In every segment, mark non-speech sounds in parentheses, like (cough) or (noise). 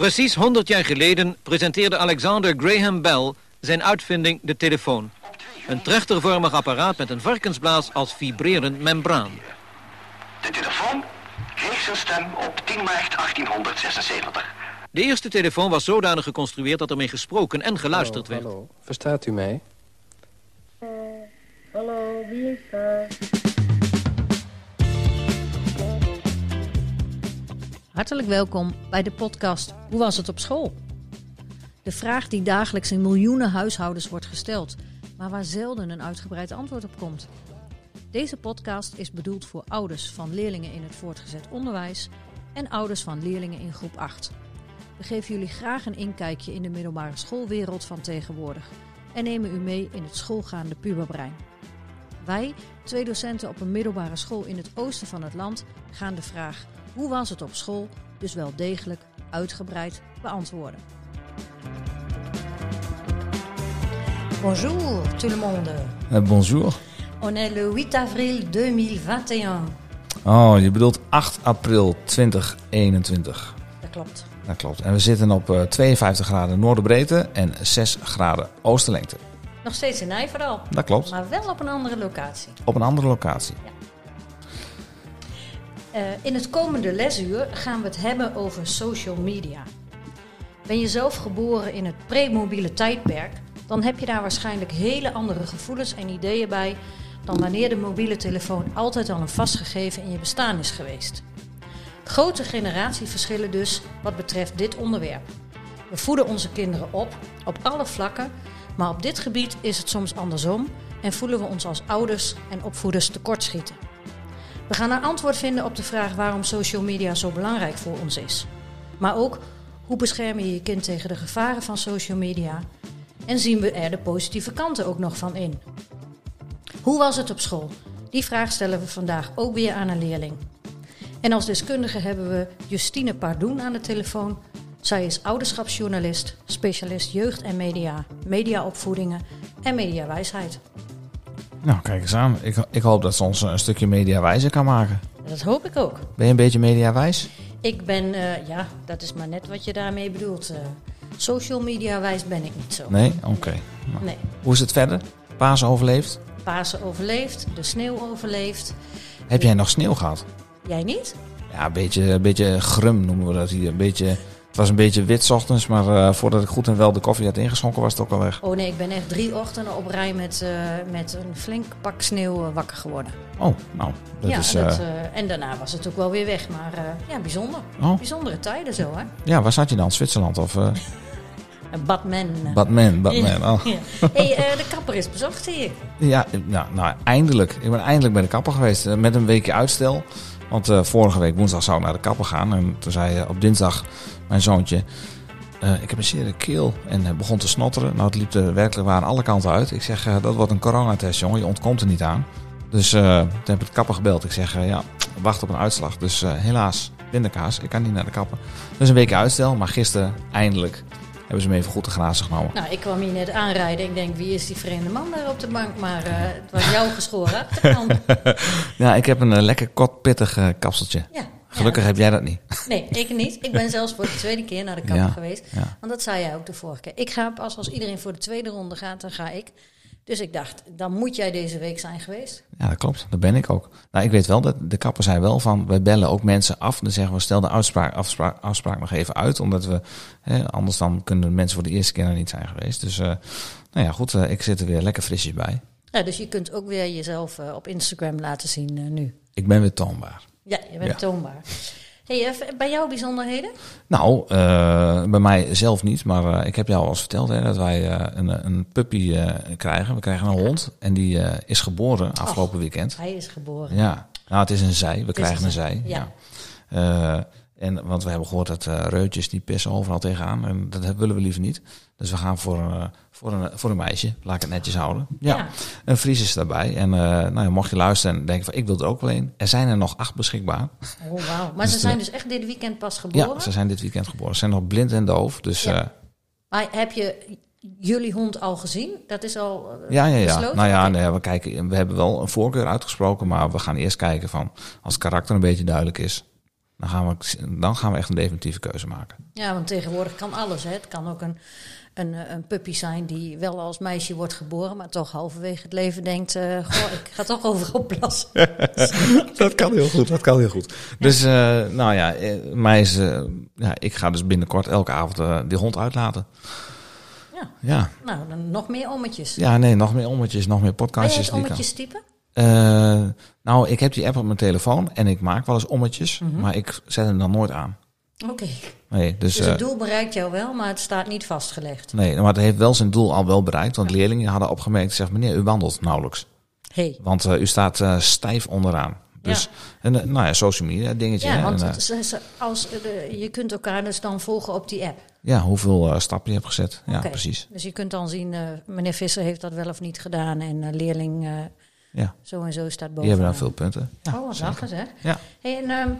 Precies 100 jaar geleden presenteerde Alexander Graham Bell zijn uitvinding de telefoon. Een trechtervormig apparaat met een varkensblaas als vibrerend membraan. De telefoon kreeg zijn stem op 10 maart 1876. De eerste telefoon was zodanig geconstrueerd dat ermee gesproken en geluisterd hallo, werd. Hallo, verstaat u mij? Hallo, wie is daar? Hartelijk welkom bij de podcast Hoe was het op school? De vraag die dagelijks in miljoenen huishoudens wordt gesteld, maar waar zelden een uitgebreid antwoord op komt. Deze podcast is bedoeld voor ouders van leerlingen in het voortgezet onderwijs en ouders van leerlingen in groep 8. We geven jullie graag een inkijkje in de middelbare schoolwereld van tegenwoordig en nemen u mee in het schoolgaande puberbrein. Wij, twee docenten op een middelbare school in het oosten van het land, gaan de vraag hoe was het op school dus wel degelijk uitgebreid beantwoorden. Bonjour tout le monde. Eh, bonjour. On est le 8 avril 2021. Oh, je bedoelt 8 april 2021. Dat klopt. Dat klopt. En we zitten op eh, 52 graden noorderbreedte en 6 graden oosterlengte. Nog steeds in Nijverdal, Dat klopt. maar wel op een andere locatie. Op een andere locatie. Eh, in het komende lesuur gaan we het hebben over social media. Ben je zelf geboren in het premobiele tijdperk, dan heb je daar waarschijnlijk hele andere gevoelens en ideeën bij dan wanneer de mobiele telefoon altijd al een vastgegeven in je bestaan is geweest. Grote generatieverschillen dus wat betreft dit onderwerp. We voeden onze kinderen op, op alle vlakken, maar op dit gebied is het soms andersom en voelen we ons als ouders en opvoeders tekortschieten. We gaan een antwoord vinden op de vraag waarom social media zo belangrijk voor ons is. Maar ook hoe bescherm je je kind tegen de gevaren van social media en zien we er de positieve kanten ook nog van in. Hoe was het op school? Die vraag stellen we vandaag ook weer aan een leerling. En als deskundige hebben we Justine Pardoen aan de telefoon. Zij is ouderschapsjournalist, specialist jeugd en media, mediaopvoedingen en mediawijsheid. Nou, kijk eens aan. Ik, ik hoop dat ze ons een stukje mediawijzer kan maken. Dat hoop ik ook. Ben je een beetje mediawijs? Ik ben, eh, ja, dat is maar net wat je daarmee bedoelt. eh. social media wijs ben ik niet zo. Nee? Oké. Nou, Nee. Hoe is het verder? Paas overleefd? Pasen overleefd, de sneeuw overleefd. Heb jij nog sneeuw gehad? Jij niet? Ja, een beetje, een beetje grum noemen we dat hier. Een beetje, het was een beetje wit 's ochtends, maar eh, voordat ik goed en wel de koffie had ingeschonken was het ook al weg. Oh nee, ik ben echt drie ochtenden op rij met, eh, met een flink pak sneeuw eh, wakker geworden. Oh, nou, dat ja, is... dat, en daarna was het ook wel weer weg. Maar ja, bijzonder. oh, Bijzondere tijden zo, hè? ja, waar zat je dan? Zwitserland of (laughs) Batman. Batman? (laughs) Batman, oh. Ja. hey, de kapper is bezocht, ik. Ja, nou, nou, eindelijk. Ik ben eindelijk bij de kapper geweest. Met een weekje uitstel. Want vorige week woensdag zou ik naar de kapper gaan. En toen zei eh, op dinsdag mijn zoontje... eh, ik heb een zere keel. En begon te snotteren. Nou, het liep er werkelijk waar aan alle kanten uit. Ik zeg, eh, dat wordt een coronatest, jongen. Je ontkomt er niet aan. Dus eh, toen heb ik de kapper gebeld. Ik zeg, ja, wacht op een uitslag. Dus helaas, pindakaas. Ik kan niet naar de kapper. Dus een weekje uitstel. Maar gisteren, eindelijk, hebben ze me even goed te grazen genomen. Nou, ik kwam hier net aanrijden. Ik denk, wie is die vreemde man daar op de bank? Maar het was (laughs) jouw geschoren achterkant. (laughs) Ja, ik heb een lekker kort pittig kapseltje. Ja. Gelukkig Ja, heb jij dat niet. (laughs) Nee, ik niet. Ik ben zelfs voor de tweede keer naar de kapper Ja, geweest. ja. Want dat zei jij ook de vorige keer. Ik ga pas als iedereen voor de tweede ronde gaat, dan ga ik. Dus ik dacht, dan moet jij deze week zijn geweest. Ja, dat klopt. Dat ben ik ook. Nou, ik weet wel dat de kapper zei wel van, we bellen ook mensen af. Dan zeggen we, stel de afspraak, afspraak nog even uit. Omdat we, hè, anders dan kunnen de mensen voor de eerste keer nog niet zijn geweest. Dus, eh, nou ja, goed. eh, ik zit er weer lekker frisjes bij. Ja, dus je kunt ook weer jezelf eh, op Instagram laten zien nu. Ik ben weer toonbaar. Ja, je bent Ja. toonbaar. Hey, even bij jou bijzonderheden? Nou, eh, bij mij zelf niet. Maar eh, ik heb jou al eens verteld hè, dat wij eh, een, een puppy eh, krijgen. We krijgen een hond. En die eh, is geboren afgelopen weekend. Hij is geboren. Ja, nou het is een zij. We krijgen een zij. ja. Ja. En, want we hebben gehoord dat eh, reutjes die pissen overal tegenaan. En dat willen we liever niet. Dus we gaan voor, een, eh, voor, een, voor een meisje. Laat ik het netjes houden. Ja. Ja. Een Fries is daarbij. En eh, nou, ja, mocht je luisteren en denken van ik wil er ook wel een. Er zijn er nog acht beschikbaar. Oh, wauw. (laughs) Maar ze Dus, zijn dus echt dit weekend pas geboren? Ja, ze zijn dit weekend geboren. Ze zijn nog blind en doof. Dus Ja. Maar heb je jullie hond al gezien? Dat is al ja, ja. ja. besloten? Nou ja, nee, we, kijken, we hebben wel een voorkeur uitgesproken. Maar we gaan eerst kijken van als het karakter een beetje duidelijk is. Dan gaan we, dan gaan we echt een definitieve keuze maken. Ja, want tegenwoordig kan alles. Hè. Het kan ook een, een, eh, een puppy zijn die wel als meisje wordt geboren, maar toch halverwege het leven denkt: eh, Goh, ik ga toch (laughs) overal plassen. (laughs) dat kan heel goed, dat kan heel goed. Dus, eh, nou ja, mij is, ja, ik ga dus binnenkort elke avond die hond uitlaten. Ja. Ja. Nou, dan nog meer ommetjes. ja, nee, nog meer ommetjes, nog meer Ben je podcastjes. het die ik kan- ommetjes typen? Eh, nou, ik heb die app op mijn telefoon en ik maak wel eens ommetjes, Mhm. maar ik zet hem dan nooit aan. Oké. Nee, dus, Dus eh, het doel bereikt jou wel, maar het staat niet vastgelegd. nee, maar het heeft wel zijn doel al wel bereikt, want leerlingen hadden opgemerkt, zeg meneer, u wandelt nauwelijks. Hey. Want eh, u staat eh, stijf onderaan. Dus, en, eh, nou ja, social media dingetje. Ja, hè, want en, eh, als, eh, je kunt elkaar dus dan volgen op die app. ja, hoeveel eh, stappen je hebt gezet. Ja, precies. Dus je kunt dan zien, eh, meneer Visser heeft dat wel of niet gedaan. En eh, leerling eh, Ja, zo en zo staat boven. die hebben dan veel punten. Ja, oh, wat zeg. Ja. Hey, en, ehm,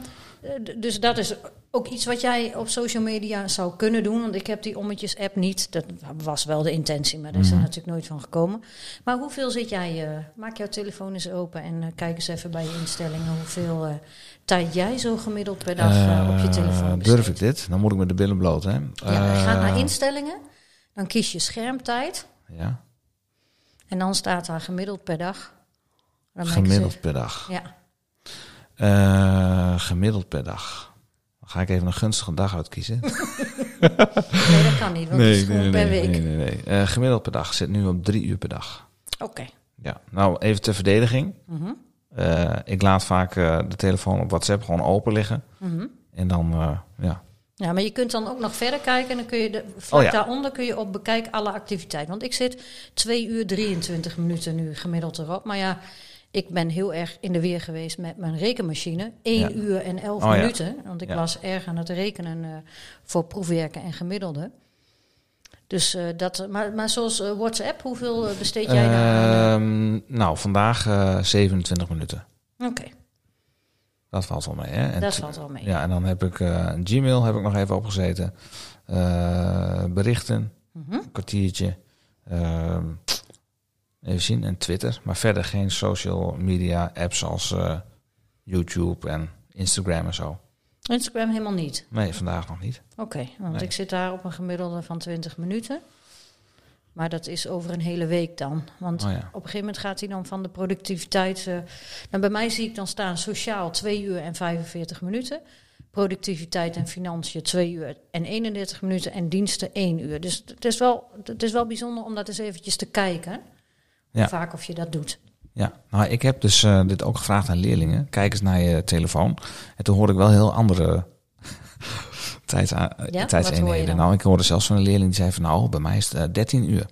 eh, dus dat is ook iets wat jij op social media zou kunnen doen. Want ik heb die ommetjes app niet. Dat was wel de intentie, maar daar is er Mhm. natuurlijk nooit van gekomen. Maar hoeveel zit jij... eh, maak jouw telefoon eens open en eh, kijk eens even bij je instellingen... hoeveel eh, tijd jij zo gemiddeld per dag op je telefoon besteedt. Durf ik dit? Dan moet ik met de billen bloot, hè? Ja, gaat naar instellingen, dan kies je schermtijd... Ja, en dan staat daar gemiddeld per dag. Maak gemiddeld per dag. Ja, Eh, gemiddeld per dag. Dan ga ik even een gunstige dag uitkiezen. (laughs) (laughs) nee, dat kan niet, want het is gewoon per week. nee, nee, nee. Eh, gemiddeld per dag zit nu op drie uur per dag. Oké. Ja, nou even ter verdediging. Mhm. Eh, ik laat vaak eh, de telefoon op WhatsApp gewoon open liggen. Mhm. En dan, eh, ja. Ja, maar je kunt dan ook nog verder kijken en dan kun je de, vlak Oh ja. daaronder kun je op bekijk alle activiteiten. Want ik zit 2 uur 23 minuten nu gemiddeld erop. Maar ja, ik ben heel erg in de weer geweest met mijn rekenmachine. 1 Ja. uur en 11 Oh ja. minuten. Want ik Ja. was erg aan het rekenen eh, voor proefwerken en gemiddelde. Dus eh, dat, maar, maar zoals eh, WhatsApp, hoeveel besteed jij daar aan? Ehm, nou, vandaag eh 27 minuten. Oké, Dat valt wel mee, hè? En dat valt wel mee. Ja, en dan heb ik eh, Gmail heb ik nog even opgezeten. Berichten, Mhm. een kwartiertje. Even zien, en Twitter. Maar verder geen social media apps als eh, YouTube en Instagram en zo. Instagram helemaal niet. Nee, vandaag nog niet. Oké, want Nee. ik zit daar op een gemiddelde van 20 minuten. Maar dat is over een hele week dan. Want Oh ja. op een gegeven moment gaat hij dan van de productiviteit. nou, bij mij zie ik dan staan sociaal 2 uur en 45 minuten. Productiviteit en financiën 2 uur en 31 minuten. En diensten 1 uur. Dus het is wel, het is wel bijzonder om dat eens eventjes te kijken. Ja. Vaak of je dat doet. Ja, nou, ik heb dus eh, dit ook gevraagd aan leerlingen. Kijk eens naar je telefoon. En toen hoorde ik wel heel andere (laughs) tijds, hoor je tijdseenheden. Nou, ik hoorde zelfs van een leerling die zei van nou, bij mij is het eh, 13 uur.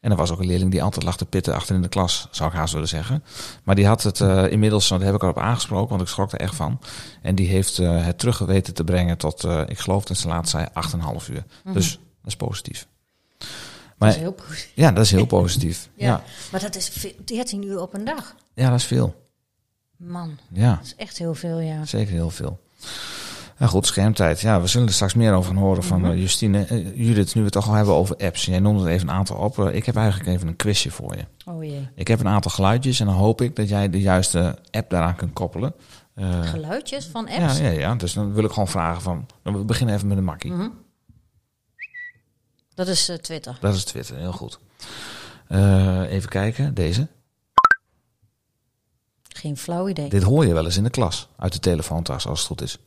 En er was ook een leerling die altijd lag te pitten achter in de klas, zou ik haast willen zeggen. Maar die had het eh, inmiddels, want daar heb ik erop aangesproken, want ik schrok er echt van. En die heeft eh, het terug weten te brengen tot, eh, ik geloof dat ze laatst zei, 8,5 uur. Dus dat is positief. Maar dat is heel positief. ja, dat is heel positief. (laughs) Ja. ja. Maar dat is ve- 13 uur op een dag. ja, dat is veel. Man, Ja. dat is echt heel veel, ja. Zeker heel veel. Nou goed, schermtijd. Ja, we zullen er straks meer over gaan horen van Mhm. eh, Justine. Eh, Judith, nu we het toch al hebben over apps. Jij noemde er even een aantal op. Eh, ik heb eigenlijk even een quizje voor je. Oh jee. Ik heb een aantal geluidjes en dan hoop ik dat jij de juiste app daaraan kunt koppelen. Geluidjes van ja, apps? ja, ja, dus dan wil ik gewoon vragen van... nou, We beginnen even met een makkie. Mhm. Dat is eh, Twitter. Dat is Twitter, heel goed. Eh, even kijken, deze. Geen flauw idee. Dit hoor je wel eens in de klas. Uit de telefoontas, als het goed is.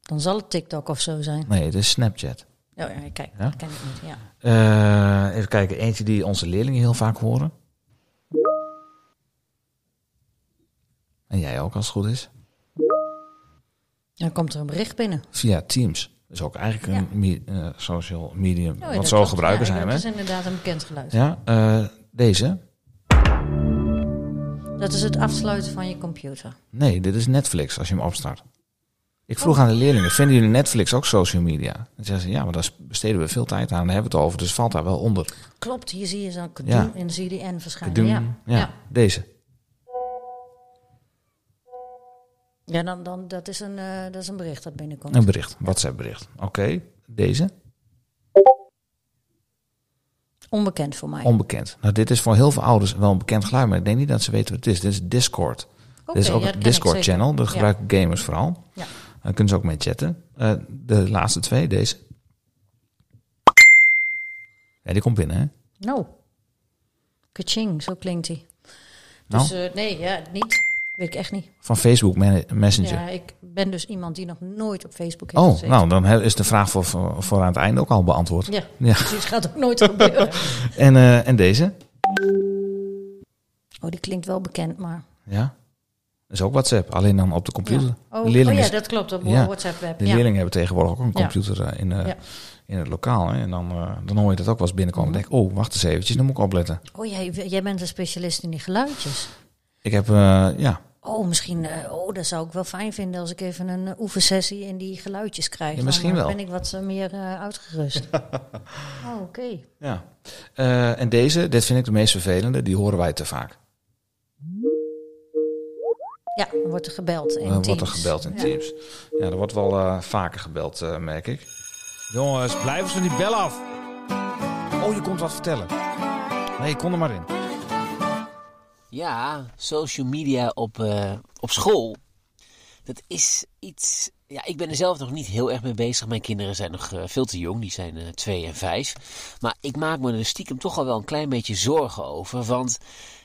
Dan zal het TikTok of zo zijn. Nee, het is Snapchat. Oh, ja, kijk, Ja? dat ken ik niet. Ja. Eh, even kijken, eentje die onze leerlingen heel vaak horen. En jij ook, als het goed is. Dan komt er een bericht binnen. Via Teams. Dat is ook eigenlijk een me- eh, social medium. Oh, want zo gebruiken zijn we. Dat is inderdaad een bekend geluid. Ja, eh, deze. Dat is het afsluiten van je computer. Nee, dit is Netflix als je hem opstart. Ik vroeg aan de leerlingen, vinden jullie Netflix ook social media? En zeiden ze, ja, maar daar besteden we veel tijd aan. Daar hebben we het over, dus valt daar wel onder. Klopt, hier zie je zo'n kadoen Ja. en zie je die N verschijnen. Ja, ja. deze. Ja dan, dan, dat, is een, eh, dat is een bericht dat binnenkomt. Een bericht, WhatsApp bericht. Oké, deze. Onbekend voor mij. Onbekend. Nou, dit is voor heel veel ouders wel een bekend geluid, maar ik denk niet dat ze weten wat het is. Dit is Discord. Dit is ook ja, een ken ik Discord zeker. channel. Dat Ja. gebruiken gamers vooral. Ja. Dan kunnen ze ook mee chatten. Eh, de laatste twee, deze. Ja, die komt binnen, hè? Nou, kaching, zo klinkt hij. Nou? Dus eh, nee, ja, niet. Weet ik echt niet. Van Facebook Me- Messenger. Ja, ik ben dus iemand die nog nooit op Facebook heeft oh, gezeten. nou, dan is de vraag voor, voor, aan het einde ook al beantwoord. Ja, Ja. precies. Gaat ook nooit gebeuren. (laughs) En, eh, en deze? Oh, die klinkt wel bekend, maar... Ja. Dat is ook WhatsApp, alleen dan op de computer. Ja. Oh, de leerlingen, oh ja, dat klopt. Op Ja. WhatsApp-web. de leerlingen hebben tegenwoordig ook een computer eh, in, eh, in het lokaal. Hè? En dan, dan hoor je dat ook wel eens binnenkomen. Mhm. En denk ik, oh, wacht eens eventjes, dan moet ik opletten. Oh, jij, jij bent een specialist in die geluidjes. Ik heb, eh, ja, Oh, misschien... eh, oh, dat zou ik wel fijn vinden als ik even een uh, oefensessie in die geluidjes krijg. Ja, misschien Dan eh, wel. ben ik wat eh, meer eh, uitgerust. (laughs) oh, oké. ja. Eh, en deze, dit vind ik de meest vervelende, die horen wij te vaak. Ja, dan wordt er gebeld in Dan wordt er Teams. gebeld in Ja. Teams. Ja, er wordt wel eh, vaker gebeld, eh, merk ik. Jongens, blijf eens van die bel af. Oh, je komt wat vertellen. Nee, kom er maar in. Ja, social media op, eh, op school. Dat is iets. Ja, ik ben er zelf nog niet heel erg mee bezig. Mijn kinderen zijn nog eh, veel te jong, die zijn eh, twee en vijf. Maar ik maak me er stiekem toch al wel een klein beetje zorgen over. Want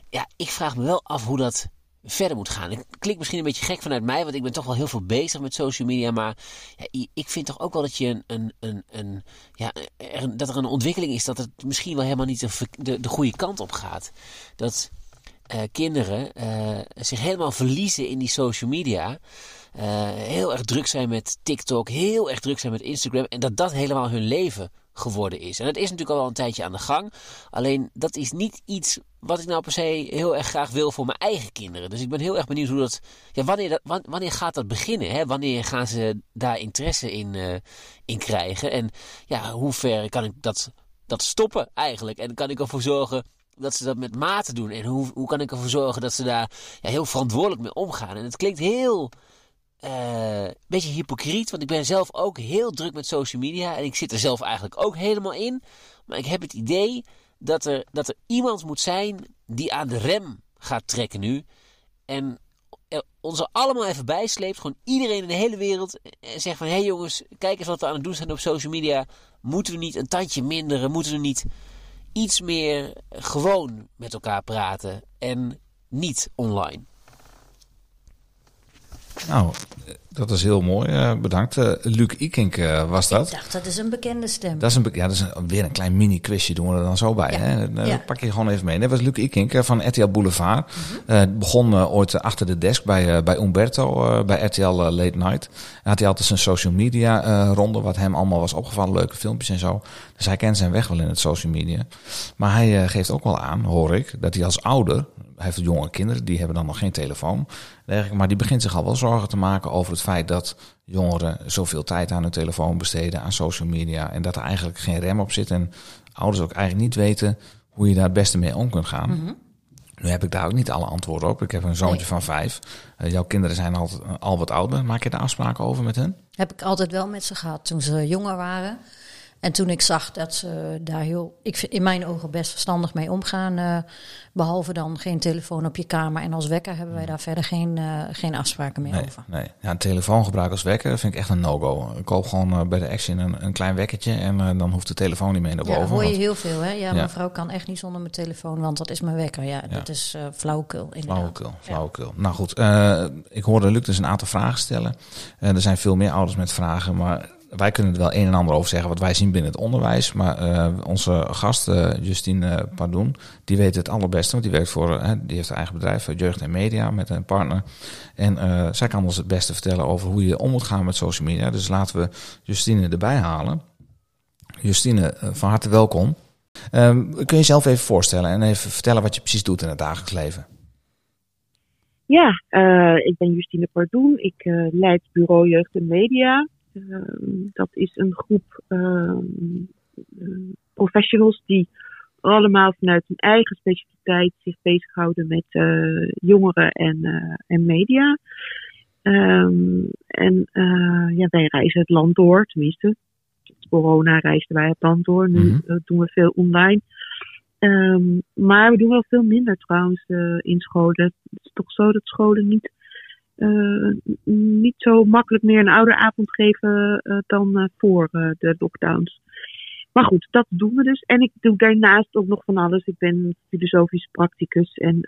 ja, ik vraag me wel af hoe dat verder moet gaan. Het klinkt misschien een beetje gek vanuit mij, want ik ben toch wel heel veel bezig met social media. Maar ja, ik vind toch ook wel dat je een, een, een, een ja, er, dat er een ontwikkeling is dat het misschien wel helemaal niet de, de goede kant op gaat. Dat eh, kinderen eh, zich helemaal verliezen in die social media. Eh, heel erg druk zijn met TikTok, heel erg druk zijn met Instagram. En dat dat helemaal hun leven geworden is. En dat is natuurlijk al wel een tijdje aan de gang. Alleen dat is niet iets wat ik nou per se heel erg graag wil voor mijn eigen kinderen. Dus ik ben heel erg benieuwd hoe dat. Ja, wanneer, dat, wan- wanneer gaat dat beginnen? Hè? Wanneer gaan ze daar interesse in, in krijgen? En ja, hoe ver kan ik dat, dat stoppen eigenlijk? En kan ik ervoor zorgen dat ze dat met mate doen? En hoe, hoe kan ik ervoor zorgen dat ze daar ja, heel verantwoordelijk mee omgaan? En het klinkt heel eh, beetje hypocriet, want ik ben zelf ook heel druk met social media en ik zit er zelf eigenlijk ook helemaal in. Maar ik heb het idee dat er, dat er iemand moet zijn die aan de rem gaat trekken nu. En ons er allemaal even bijsleept, gewoon iedereen in de hele wereld. En zegt van, hé hey jongens, kijk eens wat we aan het doen zijn op social media. Moeten we niet een tandje minderen? Moeten we niet iets meer gewoon met elkaar praten en niet online? Nou, dat is heel mooi. Eh, bedankt. Eh, Luc Ikink eh, was Ik dat. dacht, dat is een bekende stem. Dat is, een, be- ja, dat is een- weer een klein mini-quizje, doen we er dan zo bij. Ja. Hè? Dan, Ja. pak je gewoon even mee. Dat was Luc Ikink van RTL Boulevard. Eh, het begon ooit achter de desk bij, bij Umberto, bij RTL Late Night. En had hij altijd zijn social media ronde, wat hem allemaal was opgevallen, leuke filmpjes en zo. Dus hij kent zijn weg wel in het social media. Maar hij geeft ook wel aan, hoor ik, dat hij als ouder, hij heeft jonge kinderen, die hebben dan nog geen telefoon. Maar die begint zich al wel zorgen te maken over het feit dat jongeren zoveel tijd aan hun telefoon besteden, aan social media. En dat er eigenlijk geen rem op zit. En ouders ook eigenlijk niet weten hoe je daar het beste mee om kunt gaan. Mhm. Nu heb ik daar ook niet alle antwoorden op. Ik heb een zoontje Nee. van vijf. Eh, jouw kinderen zijn al, al wat ouder. Maak je daar afspraken over met hen? Heb ik altijd wel met ze gehad toen ze jonger waren. En toen ik zag dat ze daar heel, ik vind in mijn ogen best verstandig mee omgaan. eh, behalve dan geen telefoon op je kamer. En als wekker hebben wij daar verder geen, eh, geen afspraken meer Nee, over. nee. Ja, een telefoongebruik als wekker vind ik echt een no-go. Ik koop gewoon eh, bij de Action een, een klein wekkertje en dan hoeft de telefoon niet mee naar Ja, boven. dat hoor je want- heel veel. Hè? Ja, Ja. mijn vrouw kan echt niet zonder mijn telefoon, want dat is mijn wekker. Ja, Ja. dat is flauwekul inderdaad. Flauwekul, flauwekul. Nou goed, ik hoorde Luc dus een aantal vragen stellen. Er zijn veel meer ouders met vragen, maar wij kunnen er wel een en ander over zeggen wat wij zien binnen het onderwijs. Maar eh, onze gast, eh, Justine Pardoen, die weet het allerbeste. Want die werkt voor, eh, die heeft een eigen bedrijf, eh, Jeugd en Media, met een partner. En eh, zij kan ons het beste vertellen over hoe je om moet gaan met social media. Dus laten we Justine erbij halen. Justine, eh, van harte welkom. Ehm, kun je jezelf even voorstellen en even vertellen wat je precies doet in het dagelijks leven? Ja, eh, ik ben Justine Pardoen. Ik eh, leid Bureau Jeugd en Media. Ehm, dat is een groep ehm, eh, professionals die allemaal vanuit hun eigen specialiteit zich bezighouden met eh, jongeren en, eh, en media. Ehm, en ja, wij reizen het land door, tenminste. Corona reisden wij het land door. Nu Mhm. doen we veel online. Maar we doen wel veel minder trouwens in scholen. Het is toch zo dat scholen niet eh, niet zo makkelijk meer een ouderavond geven eh, dan eh, voor de lockdowns. Maar goed, dat doen we dus. En ik doe daarnaast ook nog van alles. Ik ben filosofisch practicus en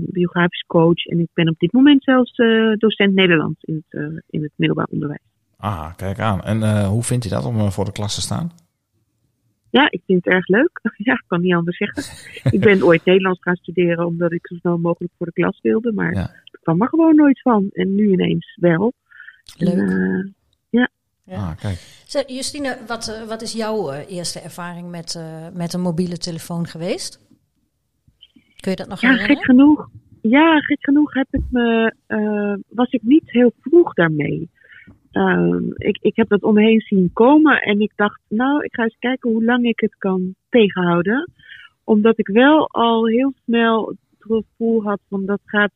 biografisch coach. En ik ben op dit moment zelfs docent Nederlands in het, in het middelbaar onderwijs. Ah, kijk aan. En hoe vind je dat om voor de klas te staan? Ja, ik vind het erg leuk. (laughs) Ja, ik kan niet anders zeggen. (laughs) ik ben ooit Nederlands gaan studeren omdat ik zo snel mogelijk voor de klas wilde. Maar Ja. Ik kwam er gewoon nooit van. En nu ineens wel. Leuk. En, eh, Ja. Ah, kijk. Zeg, Justine, wat, eh, wat is jouw eh, eerste ervaring met, eh, met een mobiele telefoon geweest? Kun je dat nog Ja, herinneren? gek genoeg. Ja, gek genoeg heb ik me, eh, was ik niet heel vroeg daarmee. Ehm, ik, ik heb dat om me heen zien komen en ik dacht, nou, ik ga eens kijken hoe lang ik het kan tegenhouden. Omdat ik wel al heel snel het gevoel had van dat gaat,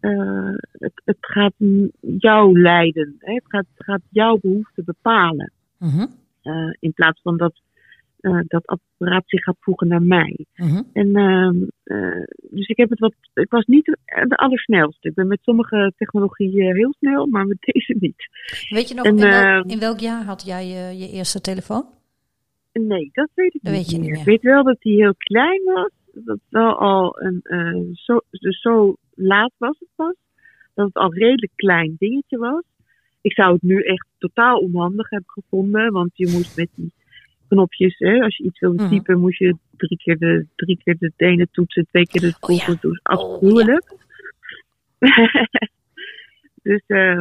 eh, het, het gaat jou leiden. Hè? Het, gaat, het gaat jouw behoeften bepalen. Mhm, Eh, in plaats van dat eh, dat apparaat zich gaat voegen naar mij. mhm. En ehm, eh, dus ik heb het wat. Ik was niet de, allersnelste. Ik ben met sommige technologie eh, heel snel, maar met deze niet. Weet je nog, En, in, welk, eh, in welk jaar had jij je, je eerste telefoon? Nee, dat weet ik Dat niet, weet je niet meer. meer. Ik weet wel dat hij heel klein was. Dat het wel al een. eh, zo, dus zo laat was het pas. Dat het al een redelijk klein dingetje was. Ik zou het nu echt totaal onhandig hebben gevonden. Want je moest met die knopjes, hè, als je iets wilde Mhm. typen, moest je drie keer de, drie keer de ene toetsen, twee keer de Oh ja. volgende toetsen. Oh, Afschuwelijk. (laughs) dus eh,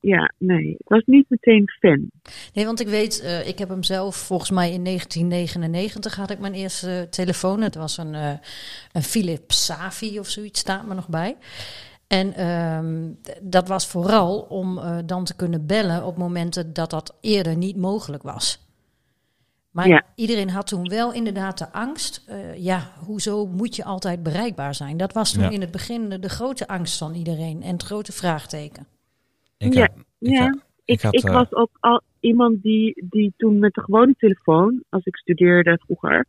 ja, nee, ik was niet meteen fan. Nee, want ik weet, eh, ik heb hem zelf volgens mij in 1999 had ik mijn eerste telefoon. Het was een, eh een Philips Savi of zoiets, staat me nog bij. En ehm, dat was vooral om dan te kunnen bellen op momenten dat dat eerder niet mogelijk was. Maar Ja. iedereen had toen wel inderdaad de angst. eh, ja, hoezo moet je altijd bereikbaar zijn? Dat was toen Ja. in het begin de, de grote angst van iedereen en het grote vraagteken. Ik Ja, had- ik ja. had- Ik, had, ik eh, was ook al iemand die, die toen met de gewone telefoon, als ik studeerde vroeger,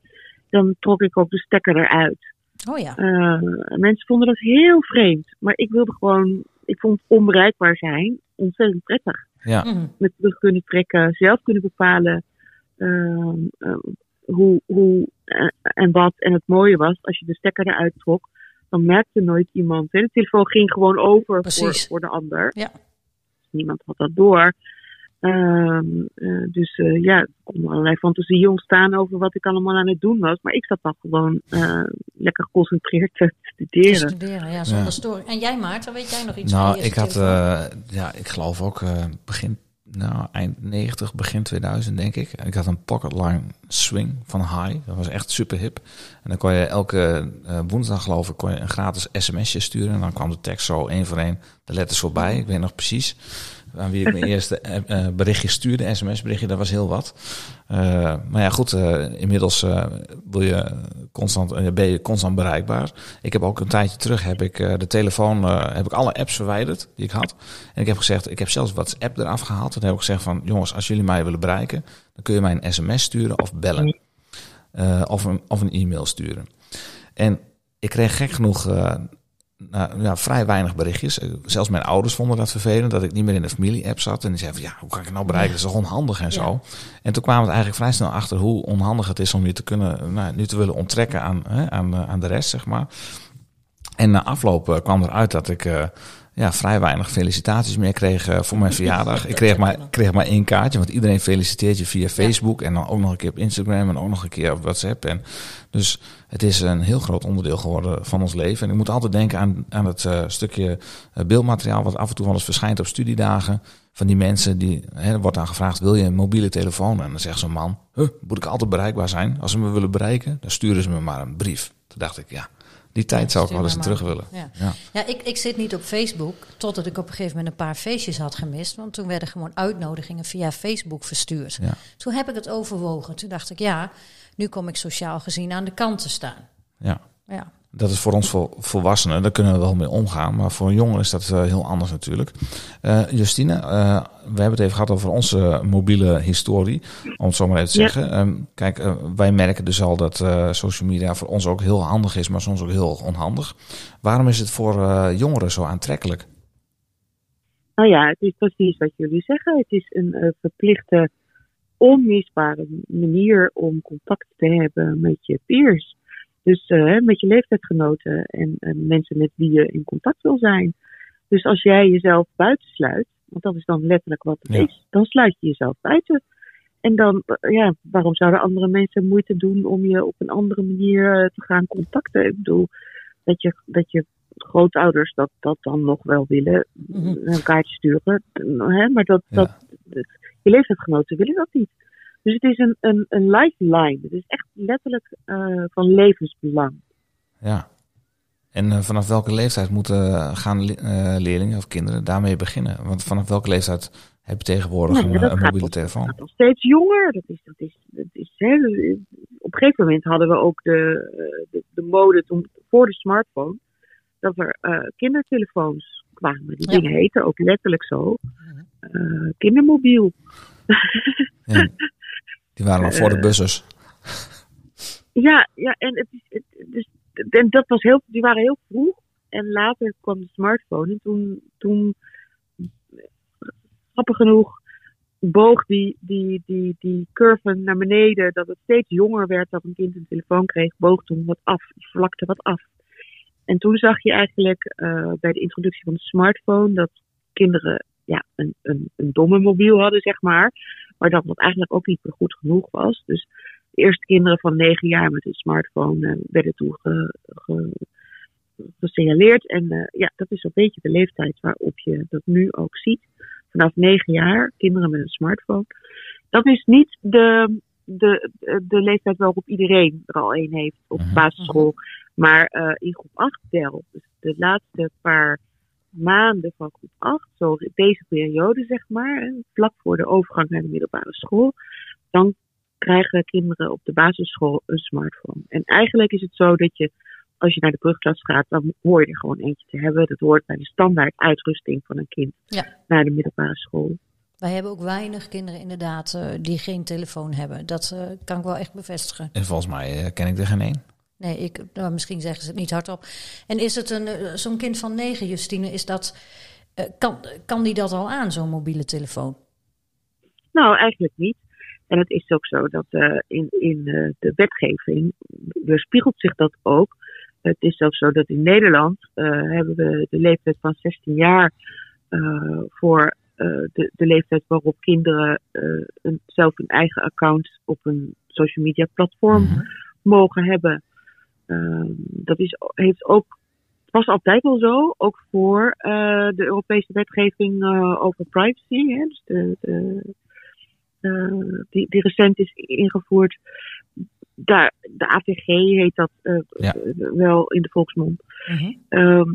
dan trok ik ook de stekker eruit. Oh ja. Eh, mensen vonden dat heel vreemd, maar ik wilde gewoon, ik vond onbereikbaar zijn ontzettend prettig. ja. Mhm. Met terug kunnen trekken, zelf kunnen bepalen ehm, eh, hoe, hoe eh, en wat. En het mooie was, als je de stekker eruit trok, dan merkte nooit iemand. Hè? De telefoon ging gewoon over voor, de ander. Ja. Niemand had dat door. Ehm, eh, dus eh, ja, er konden allerlei fantasieën ontstaan over wat ik allemaal aan het doen was. Maar ik zat dan gewoon eh, lekker geconcentreerd te Te studeren. studeren, ja, zonder Ja. storing. En jij Maarten, weet jij nog iets van Nou, ik had, eh, ja, ik geloof ook eh, begin, nou, eind 90, begin 2000 denk ik. Ik had een Pocketline Swing van High. Dat was echt super hip. En dan kon je elke eh, woensdag geloof ik kon je een gratis sms'je sturen. En dan kwam de tekst zo één voor één de letters voorbij. Ik weet nog precies aan wie ik mijn (laughs) eerste eh, eh, berichtje stuurde. sms-berichtje, dat was heel wat. Eh, maar ja, goed, inmiddels wil je constant, ben je constant bereikbaar. Ik heb ook een tijdje terug heb ik de telefoon, heb ik alle apps verwijderd die ik had. En ik heb gezegd, ik heb zelfs WhatsApp eraf gehaald. En heb ik gezegd van, jongens, als jullie mij willen bereiken, dan kun je mij een sms sturen of bellen. Of, een, of een e-mail sturen. En ik kreeg gek genoeg nou, ja, vrij weinig berichtjes. Eh, Zelfs mijn ouders vonden dat vervelend, dat ik niet meer in de familie-app zat. En die zeiden van, ja, hoe kan ik het nou bereiken? Dat is toch onhandig en zo. En toen kwamen we eigenlijk vrij snel achter hoe onhandig het is om je te kunnen, nou, nu te willen onttrekken aan, hè, aan, eh, aan de rest, zeg maar. En na afloop eh, kwam eruit dat ik ja, vrij weinig felicitaties meer kreeg voor mijn verjaardag. Ik kreeg maar, kreeg maar één kaartje, want iedereen feliciteert je via Facebook. En dan ook nog een keer op Instagram en ook nog een keer op WhatsApp. En dus het is een heel groot onderdeel geworden van ons leven. En ik moet altijd denken aan, aan het eh, stukje eh, beeldmateriaal wat af en toe wel eens verschijnt op studiedagen. Van die mensen die, hè, er wordt dan gevraagd, wil je een mobiele telefoon? En dan zegt zo'n man, huh, moet ik altijd bereikbaar zijn? Als ze me willen bereiken, dan sturen ze me maar een brief. Toen dacht ik, ja, die tijd zou ik wel eens terug willen. Ja. Ja. Ja, ik, ik zit niet op Facebook, totdat ik op een gegeven moment een paar feestjes had gemist. Want toen werden gewoon uitnodigingen via Facebook verstuurd. Ja. Toen heb ik het overwogen. Toen dacht ik, ja, nu kom ik sociaal gezien aan de kant te staan. ja. Ja, Dat is voor ons vol- volwassenen, daar kunnen we wel mee omgaan. Maar voor een jongen is dat eh, heel anders natuurlijk. Eh, Justine, eh, we hebben het even gehad over onze mobiele historie. Om het zo maar even te Ja. zeggen. Ehm, kijk, wij merken dus al dat social media voor ons ook heel handig is, maar soms ook heel onhandig. Waarom is het voor jongeren zo aantrekkelijk? Nou ja, het is precies wat jullie zeggen. Het is een verplichte, onmisbare manier om contact te hebben met je peers. Dus eh, met je leeftijdsgenoten en mensen met wie je in contact wil zijn. Dus als jij jezelf buitensluit, want dat is dan letterlijk wat het Ja. is, dan sluit je jezelf buiten. En dan, eh, ja, waarom zouden andere mensen moeite doen om je op een andere manier eh, te gaan contacten? Ik bedoel, dat je, dat je grootouders dat, dat dan nog wel willen, Mhm. een kaartje sturen. Hè? Maar dat, Ja. dat, dat, je leeftijdsgenoten willen dat niet. Dus het is een, een, een lifeline. Het is echt letterlijk eh, van levensbelang. Ja. En eh, vanaf welke leeftijd moeten gaan le- eh, leerlingen of kinderen daarmee beginnen? Want vanaf welke leeftijd heb je tegenwoordig Nee, een, dat een gaat mobiele telefoon? gaat nog steeds jonger. Dat is, dat is, dat is, hè, op een gegeven moment hadden we ook de, de, de mode toen, voor de smartphone. Dat er eh, kindertelefoons kwamen. Die Ja. dingen heten ook letterlijk zo. eh, kindermobiel. Ja. (laughs) Die waren al voor de Eh, bussers. Ja, ja en, het is, het, dus, en dat was heel, die waren heel vroeg. En later kwam de smartphone. En toen, toen grappig genoeg, boog die, die, die, die curve naar beneden. Dat het steeds jonger werd dat een kind een telefoon kreeg. Boog toen wat af, vlakte wat af. En toen zag je eigenlijk eh, bij de introductie van de smartphone dat kinderen ja, een, een, een domme mobiel hadden, zeg maar. Maar dat dat eigenlijk ook niet goed genoeg was. Dus de eerste kinderen van negen jaar met een smartphone eh, werden toen ge, ge- gesignaleerd. En eh, ja, dat is een beetje de leeftijd waarop je dat nu ook ziet. Vanaf negen jaar, kinderen met een smartphone. Dat is niet de, de, de leeftijd waarop iedereen er al een heeft op Mhm. basisschool. Maar eh, in groep 8 wel. Dus de laatste paar maanden van groep 8, zo deze periode zeg maar, vlak voor de overgang naar de middelbare school, dan krijgen kinderen op de basisschool een smartphone. En eigenlijk is het zo dat je, als je naar de brugklas gaat, dan hoor je er gewoon eentje te hebben. Dat hoort bij de standaard uitrusting van een kind Ja. naar de middelbare school. Wij hebben ook weinig kinderen inderdaad eh, die geen telefoon hebben. Dat eh, kan ik wel echt bevestigen. En volgens mij eh, ken ik er geen één. Nee, ik, nou, misschien zeggen ze het niet hardop. En is het een, eh, zo'n kind van negen, Justine, is dat, eh, kan, kan die dat al aan, zo'n mobiele telefoon? Nou, eigenlijk niet. En het is ook zo dat eh, in, in eh, de wetgeving weerspiegelt zich dat ook. Het is ook zo dat in Nederland eh, hebben we de leeftijd van 16 jaar eh, voor eh, de, de leeftijd waarop kinderen eh, een, zelf een eigen account op een social media platform Mhm. mogen hebben. Ehm, dat is, heeft ook, het was altijd al zo, ook voor eh, de Europese wetgeving eh, over privacy. Hè, dus de, de, eh, die, die recent is ingevoerd. Daar, de AVG heet dat Ja. wel in de volksmond. Ehm,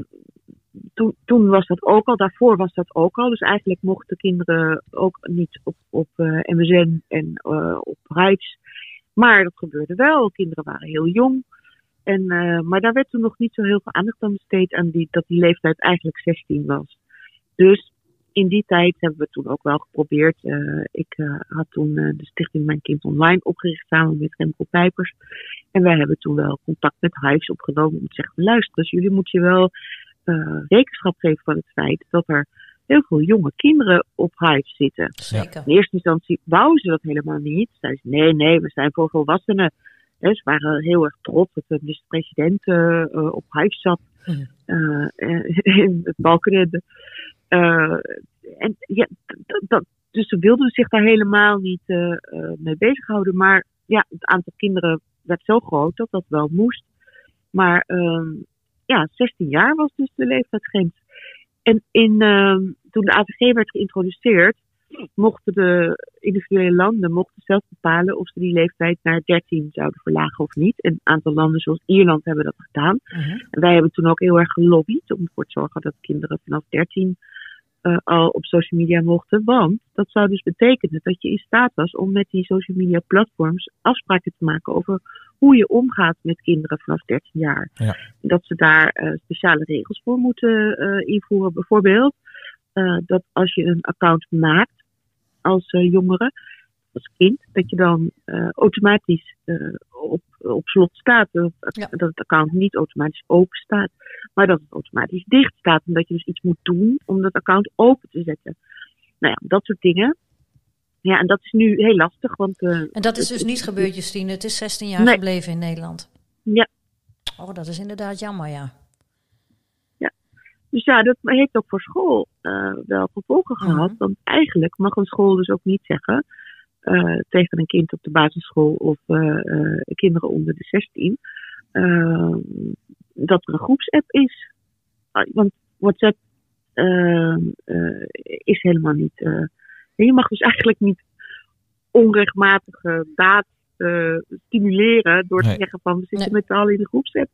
toen, toen was dat ook al, daarvoor was dat ook al. Dus eigenlijk mochten kinderen ook niet op, op eh, MSN en eh, op Hives. Maar dat gebeurde wel. Kinderen waren heel jong. En, eh, maar daar werd toen nog niet zo heel veel aandacht aan besteed aan die, dat die leeftijd eigenlijk 16 was. Dus in die tijd hebben we toen ook wel geprobeerd. eh, ik eh, had toen de stichting Mijn Kind Online opgericht samen met Remco Pijpers. En wij hebben toen wel contact met Hives opgenomen om te zeggen: luister, dus jullie moeten je wel rekenschap geven van het feit dat er heel veel jonge kinderen op Hives zitten. Zeker. In eerste instantie wouden ze dat helemaal niet. Zeiden ze, nee, nee, we zijn voor volwassenen. Hè, ze waren heel erg trots dat de minister-president eh, eh, op Hives zat. Eh, (laughs) in het Balkenende. En ja, dat, dat, dus ze wilden zich daar helemaal niet mee bezighouden. Maar ja, het aantal kinderen werd zo groot dat dat wel moest. Maar ehm, ja, 16 jaar was dus de leeftijdsgrens. En in, ehm, toen de AVG werd geïntroduceerd, mochten de individuele landen mochten zelf bepalen of ze die leeftijd naar 13 zouden verlagen of niet. En een aantal landen zoals Ierland hebben dat gedaan. Mhm. En wij hebben toen ook heel erg gelobbyd om ervoor te zorgen dat kinderen vanaf 13 eh, al op social media mochten. Want dat zou dus betekenen dat je in staat was om met die social media platforms afspraken te maken over hoe je omgaat met kinderen vanaf 13 jaar. Ja. Dat ze daar eh, speciale regels voor moeten eh, invoeren. Bijvoorbeeld dat als je een account maakt als eh, jongere, als kind, dat je dan eh, automatisch eh, op, op slot staat. Dat, Ja. dat het account niet automatisch open staat, maar dat het automatisch dicht staat. En dat je dus iets moet doen om dat account open te zetten. Nou ja, dat soort dingen. Ja, en dat is nu heel lastig, want... En dat is dus niet gebeurd, Justine. Het is 16 jaar Nee. gebleven in Nederland. Ja. Oh, dat is inderdaad jammer, ja. Dus ja, dat heeft ook voor school eh, wel gevolgen gehad. Want eigenlijk mag een school dus ook niet zeggen eh, tegen een kind op de basisschool of eh, kinderen onder de 16 eh, dat er een groepsapp is. Ah, Want WhatsApp eh, eh, is helemaal niet. je mag dus eigenlijk niet onrechtmatige daad stimuleren door te Nee. zeggen van we zitten Nee. met z'n allen in de groepsapp.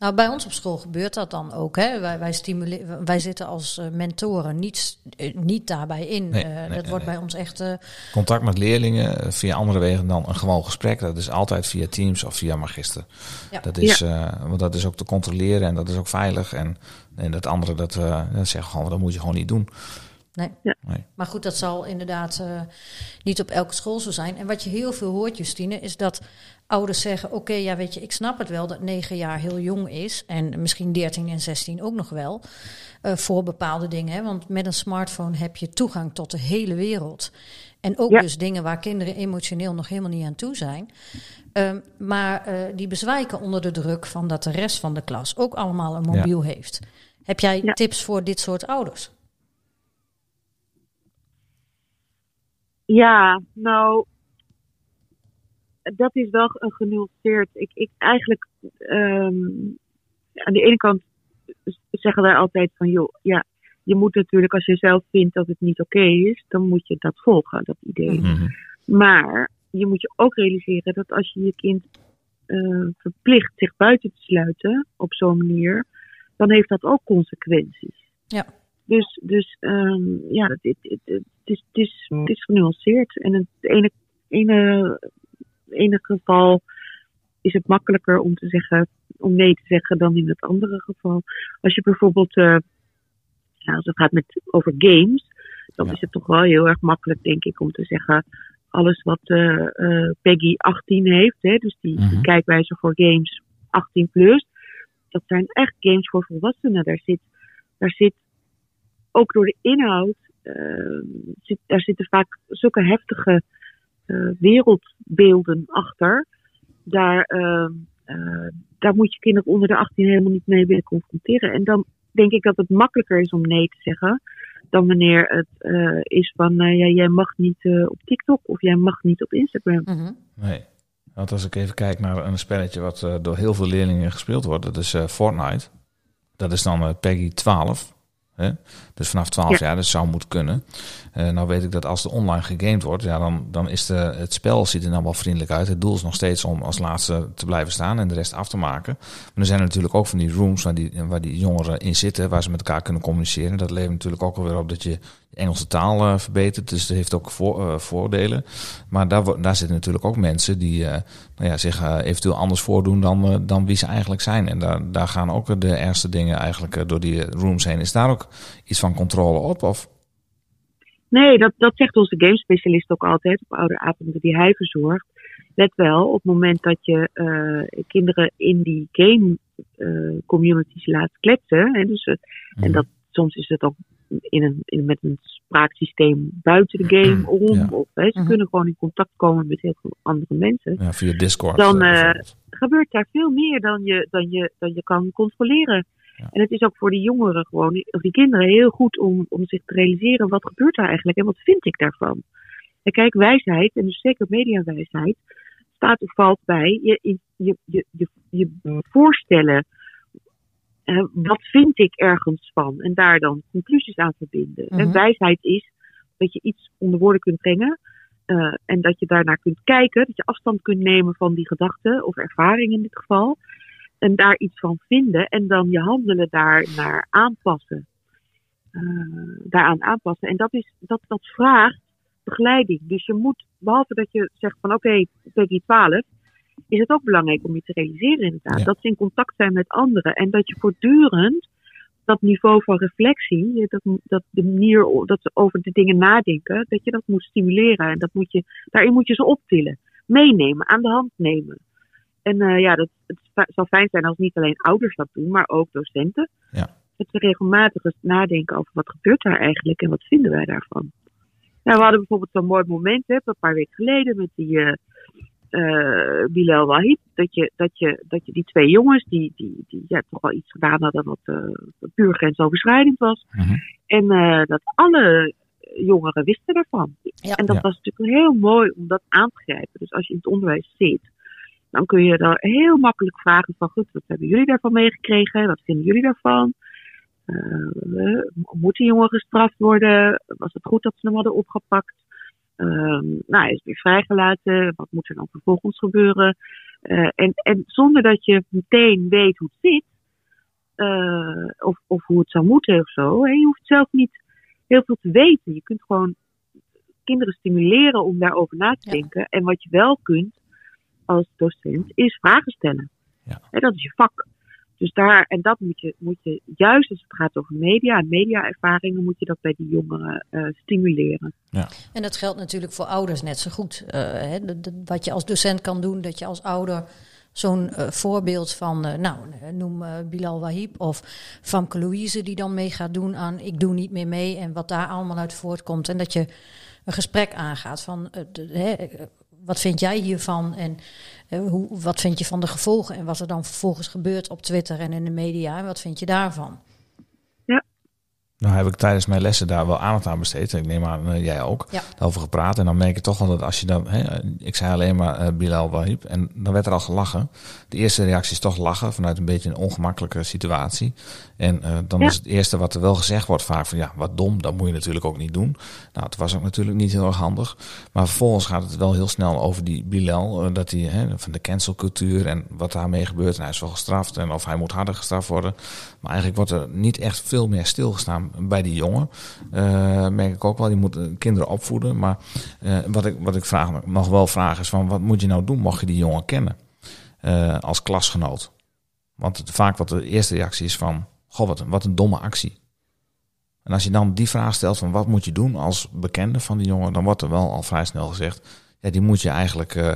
Nou, bij ons op school gebeurt dat dan ook. Hè? Wij, wij, stimuleren, wij zitten als eh, mentoren niet, eh, niet daarbij in. Nee, Eh, nee, dat nee, wordt nee. bij ons echt. eh, Contact met leerlingen via andere wegen dan een gewoon gesprek. Dat is altijd via Teams of via Magister. Ja. Dat is, eh, want dat is ook te controleren en dat is ook veilig. En, en dat andere, dat, eh, dat zeggen gewoon, dat moet je gewoon niet doen. nee. Ja. Nee. Maar goed, dat zal inderdaad eh, niet op elke school zo zijn. En wat je heel veel hoort, Justine, is dat ouders zeggen: Oké, ja, weet je, ik snap het wel dat 9 jaar heel jong is. En misschien 13 en 16 ook nog wel. eh, voor bepaalde dingen. Hè? Want met een smartphone heb je toegang tot de hele wereld. En ook Ja. dus dingen waar kinderen emotioneel nog helemaal niet aan toe zijn. Ehm, maar eh, die bezwijken onder de druk van dat de rest van de klas ook allemaal een Ja. mobiel heeft. Heb jij Ja. tips voor dit soort ouders? Ja, nou, dat is wel een genuanceerd. Ik, ik eigenlijk, ehm, aan de ene kant zeggen wij altijd van, joh, ja, je moet natuurlijk, als je zelf vindt dat het niet oké is, dan moet je dat volgen, dat idee. Mhm. Maar je moet je ook realiseren dat als je je kind eh, verplicht zich buiten te sluiten op zo'n manier, dan heeft dat ook consequenties. Ja. Dus, dus ehm, ja, het, het, het, het is, het, is, het is genuanceerd. En het ene, ene, ene geval is het makkelijker om te zeggen, om nee te zeggen dan in het andere geval. Als je bijvoorbeeld, eh ja, als het gaat met, over games, dan Ja. is het toch wel heel erg makkelijk, denk ik, om te zeggen, alles wat eh, eh, Peggy 18 heeft, hè, dus die, Mhm. kijkwijze voor games 18 plus, dat zijn echt games voor volwassenen. Daar zit, daar zit ook door de inhoud, zit, daar zitten vaak zulke heftige wereldbeelden achter. Daar, ehm, eh, daar moet je kinderen onder de 18 helemaal niet mee willen confronteren. En dan denk ik dat het makkelijker is om nee te zeggen. Dan wanneer het eh, is van eh, ja, jij mag niet eh, op TikTok of jij mag niet op Instagram. Mhm. Nee. Want als ik even kijk naar een spelletje wat eh, door heel veel leerlingen gespeeld wordt, dat is eh, Fortnite. Dat is dan eh, Peggy 12. Hè? Dus vanaf 12 jaar, dat zou moeten kunnen. Eh, nou weet ik dat als er online gegamed wordt, ja, dan, dan is de, het spel ziet er dan wel vriendelijk uit. Het doel is nog steeds om als laatste te blijven staan en de rest af te maken. Maar er zijn natuurlijk ook van die rooms waar die, waar die jongeren in zitten, waar ze met elkaar kunnen communiceren. Dat levert natuurlijk ook alweer op dat je Engelse taal eh, verbetert. Dus dat heeft ook voor, eh, voordelen. Maar daar, daar zitten natuurlijk ook mensen die eh, nou ja, zich eventueel anders voordoen dan, dan wie ze eigenlijk zijn. En daar, daar gaan ook de ergste dingen eigenlijk door die rooms heen. Is daar ook iets van controle op? Of? Nee, dat, dat zegt onze gamespecialist ook altijd op ouderavonden die hij verzorgt. Let wel, op het moment dat je kinderen in die game communities laat kletsen. Hè, dus, En dat, soms is het ook in een, in, met een spraaksysteem buiten de game om. Ja. Of, hè, ze Mhm. kunnen gewoon in contact komen met heel veel andere mensen. Ja, via Discord. Dan, eh, eh, gebeurt daar veel meer dan je, dan je, dan je kan controleren. Ja. En het is ook voor die jongeren gewoon, of die kinderen, heel goed om, om zich te realiseren wat gebeurt daar eigenlijk en wat vind ik daarvan. En kijk, wijsheid, en dus zeker mediawijsheid, staat of valt bij je, je, je, je, je, je voorstellen. Eh, wat vind ik ergens van? En daar dan conclusies aan verbinden. En Mhm. wijsheid is dat je iets onder woorden kunt brengen. eh, en dat je daarnaar kunt kijken. Dat je afstand kunt nemen van die gedachten of ervaring in dit geval. En daar iets van vinden. En dan je handelen daarnaar aanpassen. Eh, daaraan aanpassen. En dat, is, dat, dat vraagt begeleiding. Dus je moet, behalve dat je zegt van oké, Peggy 12, is het ook belangrijk om je te realiseren inderdaad. Ja. Dat ze in contact zijn met anderen. En dat je voortdurend dat niveau van reflectie, dat, dat de manier dat ze over de dingen nadenken, dat je dat moet stimuleren. En dat moet je, daarin moet je ze optillen, meenemen, aan de hand nemen. En eh, ja, dat, het zou fijn zijn als niet alleen ouders dat doen, maar ook docenten. Ja. Dat ze regelmatig eens nadenken over wat gebeurt daar eigenlijk en wat vinden wij daarvan. Nou, we hadden bijvoorbeeld zo'n mooi moment, hè, een paar weken geleden, met die eh eh, Bilal Wahid. Dat je, dat, je, dat je die twee jongens, die, die, die ja, toch wel iets gedaan hadden wat eh, puur grensoverschrijdend was. Mhm. En eh, dat alle jongeren wisten daarvan. Ja. En dat Ja. was natuurlijk heel mooi om dat aan te grijpen. Dus als je in het onderwijs zit, dan kun je daar heel makkelijk vragen van, goed, wat hebben jullie daarvan meegekregen? Wat vinden jullie daarvan? Eh, moeten jongeren gestraft worden? Was het goed dat ze hem hadden opgepakt? Ehm, nou, hij is weer vrijgelaten. Wat moet er dan vervolgens gebeuren? Eh, en, en zonder dat je meteen weet hoe het zit, eh, of, of hoe het zou moeten of zo. Hè? Je hoeft zelf niet heel veel te weten. Je kunt gewoon kinderen stimuleren om daarover na te Ja. denken. En wat je wel kunt als docent, is vragen stellen. Ja. Hè, dat is je vak. Dus daar, en dat moet je, moet je juist als het gaat over media en mediaervaringen, moet je dat bij die jongeren eh, stimuleren. En dat geldt natuurlijk voor ouders net zo goed. Eh, hè, de- de- wat je als docent kan doen, dat je als ouder zo'n eh, voorbeeld van, eh, nou, noem Bilal Wahib of Famke Louise die dan mee gaat doen aan ik doe niet meer mee en wat daar allemaal uit voortkomt. En dat je een gesprek aangaat van, de- hè, wat vind jij hiervan en eh, hoe, wat vind je van de gevolgen en wat er dan vervolgens gebeurt op Twitter en in de media en wat vind je daarvan? Nou heb ik tijdens mijn lessen daar wel aandacht aan besteed. Ik neem aan, eh, jij ook, Ja. over gepraat. En dan merk je toch wel dat als je dan... Hè, ik zei alleen maar eh, Bilal Wahib. En dan werd er al gelachen. De eerste reactie is toch lachen vanuit een beetje een ongemakkelijke situatie. En eh, dan Ja. is het eerste wat er wel gezegd wordt vaak van... Ja, wat dom, dat moet je natuurlijk ook niet doen. Nou, het was ook natuurlijk niet heel erg handig. Maar vervolgens gaat het wel heel snel over die Bilal. eh, dat hij hè, van de cancelcultuur en wat daarmee gebeurt. En hij is wel gestraft en of hij moet harder gestraft worden. Maar eigenlijk wordt er niet echt veel meer stilgestaan bij die jongen. Eh, merk ik ook wel, die moet kinderen opvoeden. Maar wat, ik, wat ik vraag, nog wel vragen is van wat moet je nou doen mocht je die jongen kennen als klasgenoot? Want vaak wat de eerste reactie is van, goh wat, een- wat een domme actie. En als je dan die vraag stelt van wat moet je doen als bekende van die jongen, dan wordt er wel al vrij snel gezegd, ja, die moet je eigenlijk eh,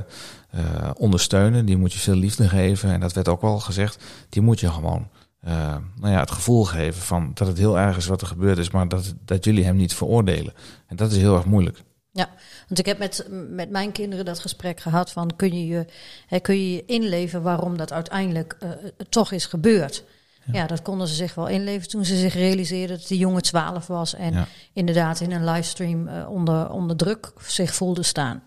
eh, ondersteunen, die moet je veel liefde geven. En dat werd ook wel gezegd, die moet je gewoon eh, nou ja, het gevoel geven van dat het heel erg is wat er gebeurd is, maar dat, dat jullie hem niet veroordelen. En dat is heel erg moeilijk. Ja, want ik heb met, met mijn kinderen dat gesprek gehad van kun je je, hè, kun je, je inleven waarom dat uiteindelijk toch is gebeurd. Ja. dat konden ze zich wel inleven toen ze zich realiseerden dat die jongen 12 was en Ja. inderdaad in een livestream eh, onder, onder druk zich voelde staan.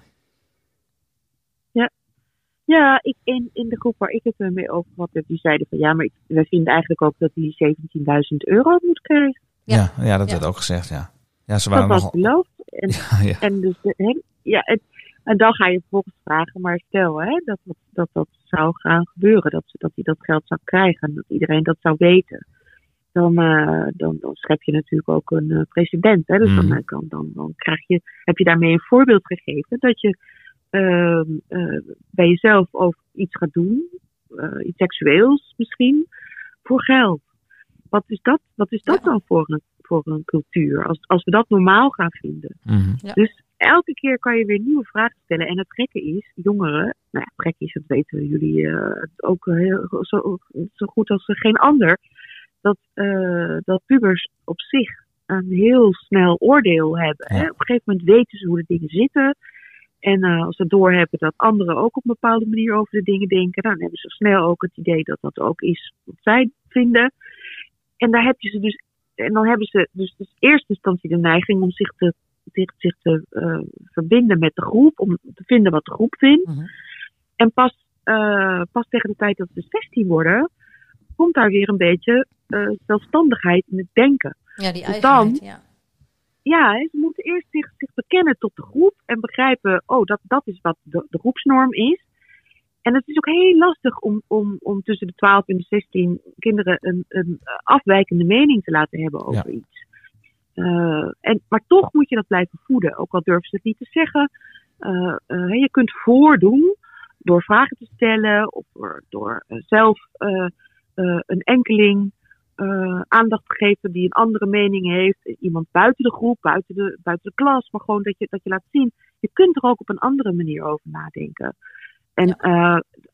Ja, ik, in, in de groep waar ik het eh, mee over had, heb, die zeiden van ja, maar ik, wij vinden eigenlijk ook dat hij 17.000 euro moet krijgen. Ja, Ja. ja, dat Ja. werd ook gezegd, ja. Ja, ze Dat waren was nog... beloofd. En, (laughs) Ja, ja. en, dus, de- ja, het, en dan ga je vervolgens vragen, maar stel hè, dat, dat, dat dat zou gaan gebeuren, dat, dat hij dat geld zou krijgen en dat iedereen dat zou weten. Dan, eh, dan, dan schep je natuurlijk ook een eh, precedent. Hè? Dus Mhm. dan, dan, dan, dan krijg je, heb je daarmee een voorbeeld gegeven dat je ehm, eh, bij jezelf over iets gaat doen, eh, iets seksueels misschien, voor geld. Wat is dat, wat is dat Ja. dan voor een, voor een cultuur? Als, als we dat normaal gaan vinden. Mhm. Dus elke keer kan je weer nieuwe vragen stellen. En het gekke is, jongeren, nou ja, het gekke is, dat weten jullie eh, ook heel, zo, zo goed als geen ander, dat, eh, dat pubers op zich een heel snel oordeel hebben. Hè? Op een gegeven moment weten ze hoe de dingen zitten. En eh, als ze doorhebben dat anderen ook op een bepaalde manier over de dingen denken, dan hebben ze snel ook het idee dat dat ook is wat zij vinden. En daar heb je ze dus, en dan hebben ze dus, dus in eerste instantie de neiging om zich te zich, zich te eh, verbinden met de groep, om te vinden wat de groep vindt. Mhm. En pas, eh, pas tegen de tijd dat ze 16 worden, komt daar weer een beetje eh, zelfstandigheid in het denken. Ja, die Dus dan- ja. Ja, ze moeten eerst zich, zich bekennen tot de groep en begrijpen, oh, dat, dat is wat de, de groepsnorm is. En het is ook heel lastig om, om, om tussen de 12 en de 16 kinderen een, een afwijkende mening te laten hebben over iets. Eh, en, maar toch moet je dat blijven voeden, ook al durven ze het niet te zeggen. Eh, eh, je kunt voordoen door vragen te stellen of door, door zelf een enkeling aandacht geven die een andere mening heeft. Iemand buiten de groep, buiten de, buiten de klas. Maar gewoon dat je, dat je laat zien. Je kunt er ook op een andere manier over nadenken. En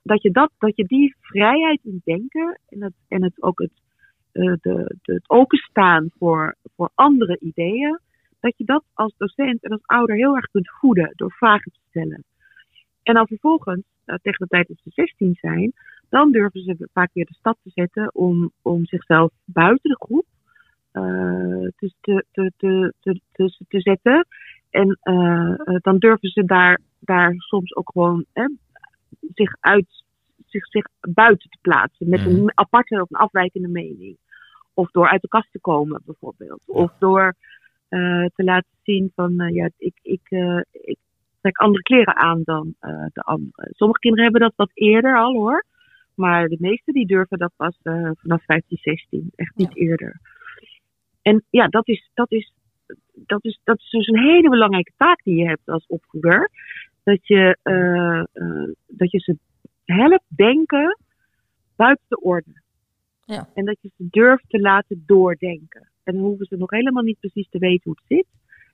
dat, je dat, dat je die vrijheid in denken en het, en het ook het, de, de, het openstaan voor, voor andere ideeën. Dat je dat als docent en als ouder heel erg kunt voeden door vragen te stellen. En dan vervolgens, tegen de tijd dat ze 16 zijn, dan durven ze vaak weer de stap te zetten om, om zichzelf buiten de groep uh, te, te, te, te, te, te zetten. En uh, dan durven ze daar, daar soms ook gewoon hè, zich, uit, zich, zich buiten te plaatsen met een aparte of een afwijkende mening. Of door uit de kast te komen, bijvoorbeeld. Of door uh, te laten zien van, uh, ja, ik, ik, uh, ik trek andere kleren aan dan de anderen. Sommige kinderen hebben dat wat eerder al hoor. Maar de meeste die durven dat pas vanaf 15, 16, echt niet ja. eerder. En ja, dat is, dat, is, dat, is, dat is dus een hele belangrijke taak die je hebt als opvoeder. Dat je, dat je ze helpt denken buiten de orde. Ja. En dat je ze durft te laten doordenken. En dan hoeven ze nog helemaal niet precies te weten hoe het zit.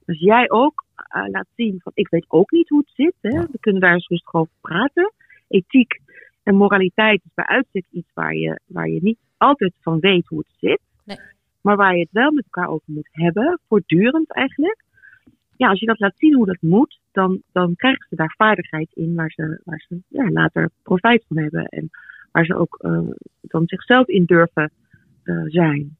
Als jij ook laat zien van ik weet ook niet hoe het zit. Hè? We kunnen daar eens rustig over praten. Ethiek en moraliteit is bij uitstek iets waar je, waar je niet altijd van weet hoe het zit. Nee. Maar waar je het wel met elkaar over moet hebben, voortdurend eigenlijk. Ja, als je dat laat zien hoe dat moet, dan, dan krijgen ze daar vaardigheid in waar ze, waar ze ja, later profijt van hebben. En waar ze ook uh, dan zichzelf in durven uh, zijn.